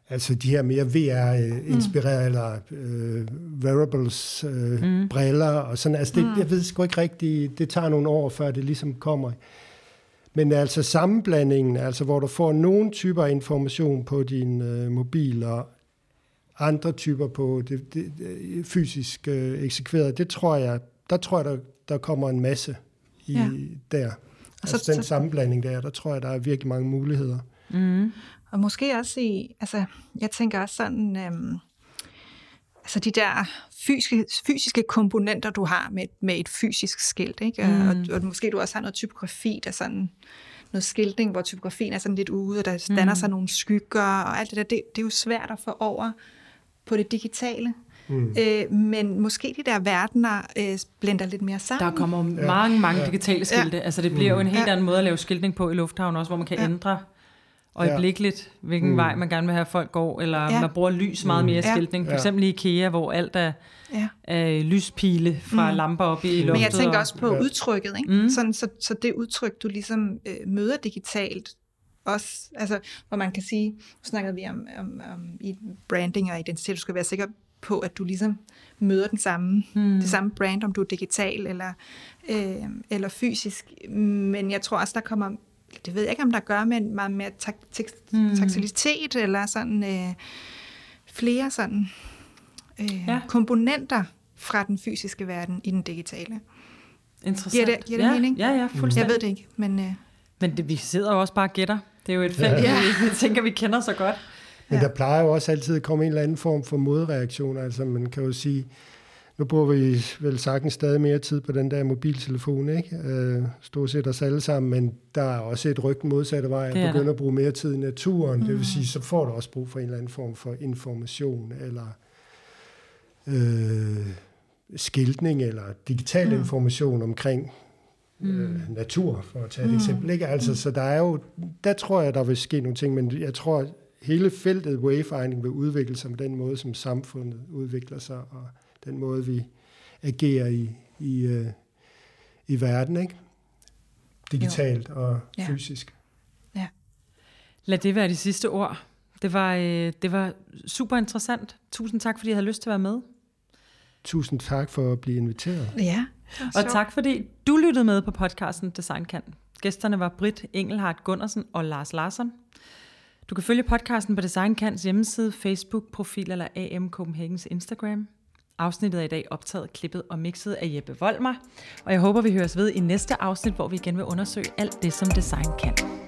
altså de her mere VR-inspirerede mm. eller øh, wearables øh, mm. briller og sådan. Altså det, mm. jeg ved sgu ikke rigtigt, det tager nogle år, før det ligesom kommer. Men altså sammenblandingen, altså hvor du får nogle typer information på din øh, mobil, og andre typer på det, det, det fysisk øh, eksekveret, det tror jeg, der tror jeg, der, der kommer en masse i, ja. der. Altså så, den så, sammenblanding der, der tror jeg, der er virkelig mange muligheder.
Mm. Og måske også i, altså jeg tænker også sådan, øhm, altså de der fysiske, fysiske komponenter, du har med, med et fysisk skilt, ikke? Mm. Og, og måske du også har noget typografi, der sådan noget skiltning, hvor typografien er sådan lidt ude, og der danner mm. sig nogle skygger, og alt det der, det, det er jo svært at få over på det digitale. Mm. Øh, men måske de der verdener øh, blender lidt mere sammen.
Der kommer ja. mange, mange ja. digitale skilte. Ja. Altså det bliver mm. jo en helt ja. anden måde at lave skiltning på i lufthavnen også, hvor man kan ja. ændre øjeblikkeligt, hvilken mm. vej man gerne vil have folk går, eller ja. man bruger lys meget mere i skiltning. For eksempel i IKEA, hvor alt er, ja. er lyspile fra mm. lamper op i luften.
Men jeg tænker også på udtrykket, ikke? Mm. Sådan, så, så det udtryk, du ligesom øh, møder digitalt, også, altså, hvor man kan sige, nu snakkede vi om, om, om i branding og identitet, du skal være sikker på, at du ligesom møder den samme, mm. det samme brand, om du er digital eller, øh, eller fysisk. Men jeg tror også, der kommer det ved jeg ikke, om der gør med meget mere tak, mm. taktilitet, eller sådan øh, flere sådan øh, ja. komponenter fra den fysiske verden i den digitale.
Interessant.
Giver det, giver det
ja,
mening?
Ja, ja, fuldstændig.
Jeg ved det ikke, men... Øh,
men det, vi sidder jo også bare og gætter. Det er jo et felt, ja. vi tænker, vi kender så godt.
Men ja. der plejer jo også altid at komme en eller anden form for modreaktion. Altså man kan jo sige, nu bruger vi vel sagtens stadig mere tid på den der mobiltelefon, ikke? Øh, stort set os alle sammen, men der er også et ryg modsatte vej, at begynde at bruge mere tid i naturen. Mm. Det vil sige, så får du også brug for en eller anden form for information, eller øh, skiltning, eller digital mm. information omkring øh, mm. natur, for at tage et mm. eksempel. Ikke? Altså, mm. Så der er jo, der tror jeg, der vil ske nogle ting, men jeg tror, hele feltet wayfinding vil udvikle sig med den måde, som samfundet udvikler sig, og den måde, vi agerer i, i, øh, i verden, ikke? digitalt jo. og ja. fysisk. Ja.
Lad det være de sidste ord. Det var, øh, det var super interessant. Tusind tak, fordi jeg havde lyst til at være med.
Tusind tak for at blive inviteret.
Ja.
Og tak, fordi du lyttede med på podcasten Design Kan. Gæsterne var Britt Engelhardt Gundersen og Lars Larsson. Du kan følge podcasten på DesignKans hjemmeside, Facebook-profil eller AM Copenhagens Instagram. Afsnittet er i dag optaget, klippet og mixet af Jeppe Volmer, og jeg håber, vi høres ved i næste afsnit, hvor vi igen vil undersøge alt det, som design kan.